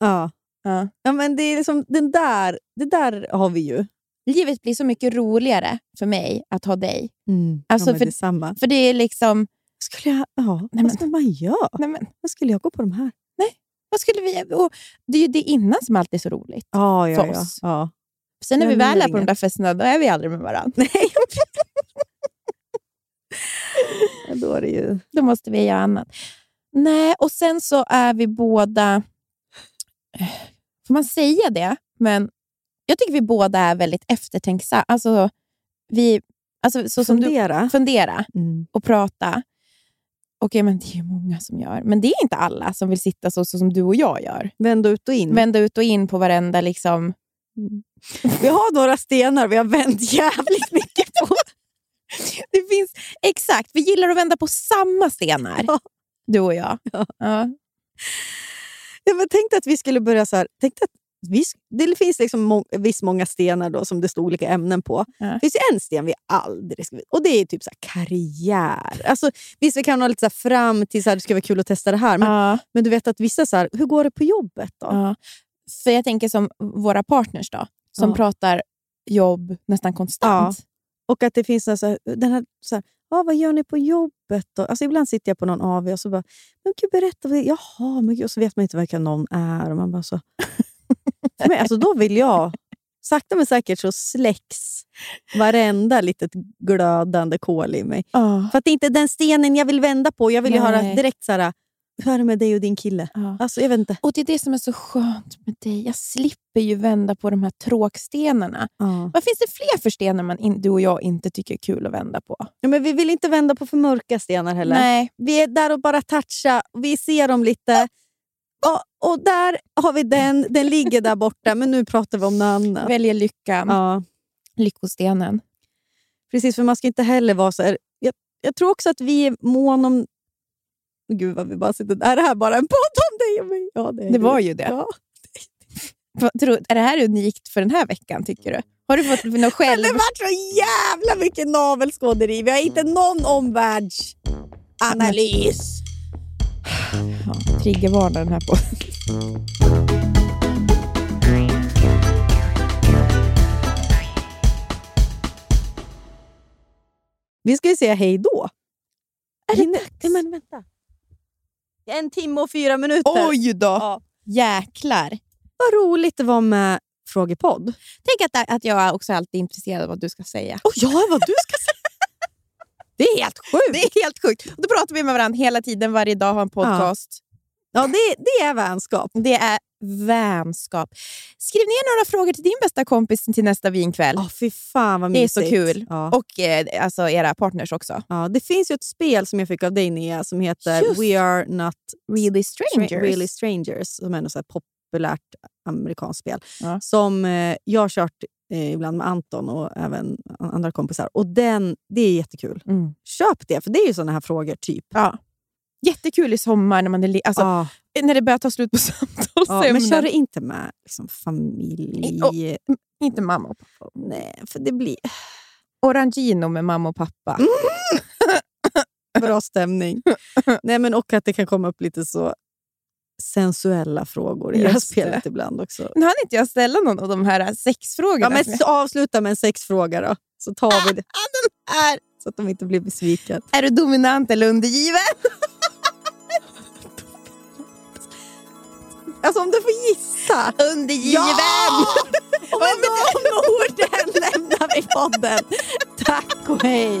ja. Ja. Ja, men det, är liksom, den där, det där har vi ju. Livet blir så mycket roligare för mig att ha dig. Alltså, ja, för- detsamma. För det är liksom... Skulle jag, ja, Nej, vad ska man göra? Nej, men, Vad skulle jag gå på de här? vad skulle vi... Och det är ju det innan som alltid är så roligt. Ja, För ja, ja. oss. ja. Sen när vi väl är på de där festerna, då är vi aldrig med varandra. Nej. [LAUGHS] Då är det ju... Då måste vi göra annat. Nej, och sen så är vi båda... Får man säga det? Men jag tycker vi båda är väldigt eftertänksamma. Alltså, vi, alltså, så som du Fundera. fundera Mm. och prata. Okej, men det är ju många som gör. Men det är inte alla som vill sitta så, så som du och jag gör. Vända ut och in. Vända ut och in på varenda liksom, Vi har några stenar vi har vänt jävligt mycket på. Det finns, exakt, vi gillar att vända på samma stenar. Ja. Du och jag. Ja. Ja. Ja, men tänkte att vi skulle börja så här. Tänkte att vi, det finns liksom må, visst många stenar då, som det står olika ämnen på. Ja. Det finns en sten vi aldrig ska Och det är typ så karriär. Alltså, visst, vi kan ha lite så fram till så här, det ska vara kul att testa det här. Men, Ja. men du vet att vissa så här, hur går det på jobbet då? Ja. För jag tänker som våra partners då, som Ja. pratar jobb nästan konstant. Och att det finns så här, den här, så här ah, vad gör ni på jobbet? Då? Alltså ibland sitter jag på någon AV och så bara, men gud berätta. Vad det är." Jaha, men gud. Och så vet man inte vilka någon är. Och man bara så. Mig, alltså då vill jag, sakta men säkert så släcks varenda litet glödande kol i mig. Ja. För att det är inte den stenen jag vill vända på. Jag vill ju höra direkt så här, det med dig och din kille? Ja. Alltså jag vet inte. Och Det är det som är så skönt med dig. Jag slipper ju vända på de här tråkstenarna. Ja. Vad finns det fler för stenar man in, du och jag inte tycker är kul att vända på? Ja, men vi vill inte vända på för mörka stenar heller. Nej. Vi är där och bara toucha. Vi ser dem lite. Och, och där har vi den. Den ligger där borta, men nu pratar vi om något annat. Väljer lyckan. Ja, Lyckostenen. precis, för man ska inte heller vara så här... Jag, jag tror också att vi är mån om... Gud vad vi bara sitter... Är det här bara en podd om dig och mig? Ja, det, är Det var ju det. Ja. Är det här unikt för den här veckan, tycker du? Har du fått något själv? Det vart så jävla mycket navelskåderi. Vi har inte någon omvärldsanalys. Ja, triggervarnar den här på. Vi ska ju säga hej då. Är det dags? Men vänta. En timme och fyra minuter. Oj då! Ja. Jäklar. Vad roligt det var med frågepodd. Tänk att, att jag också alltid är intresserad av vad du ska säga. Och ja, vad du ska säga. [LAUGHS] Det är helt sjukt. Det är helt sjukt. Och då pratar vi med varandra hela tiden, varje dag, har en podcast. Ja, det, det är vänskap. Det är vänskap. Skriv ner några frågor till din bästa kompis till nästa vinkväll. Ja, fy fan vad det är mysigt. så kul. Ja. Och eh, alltså era partners också. ja, det finns ju ett spel som jag fick av dig, Nia, som heter Just. We are not Really Stra- strangers. really strangers, som är här populärt amerikanskt spel. Ja. Som eh, jag har kört eh, ibland med Anton och även andra kompisar. Och den, Det är jättekul. Mm. Köp det, för det är ju såna här frågor. typ. Ja. Jättekul i sommar när, man är alltså, Ja. När det börjar ta slut på [LAUGHS] Ja, samtalsämnen. men kör det inte med liksom, familj... Och- Inte mamma och pappa. Nej, för det blir Orangino med mamma och pappa. [LAUGHS] bra stämning. Nej, men och att det kan komma upp lite så sensuella frågor i det här det. spelet ibland också. Nu hann inte jag ställa någon av de här sexfrågorna. Ja, men jag- avsluta med en sexfråga då, så tar vi det. [LAUGHS] är, Så att de inte blir besvikna. är du dominant eller undergiven? Alltså om du får gissa. Undergiven! Och med de orden lämnar vi podden. Tack och hej.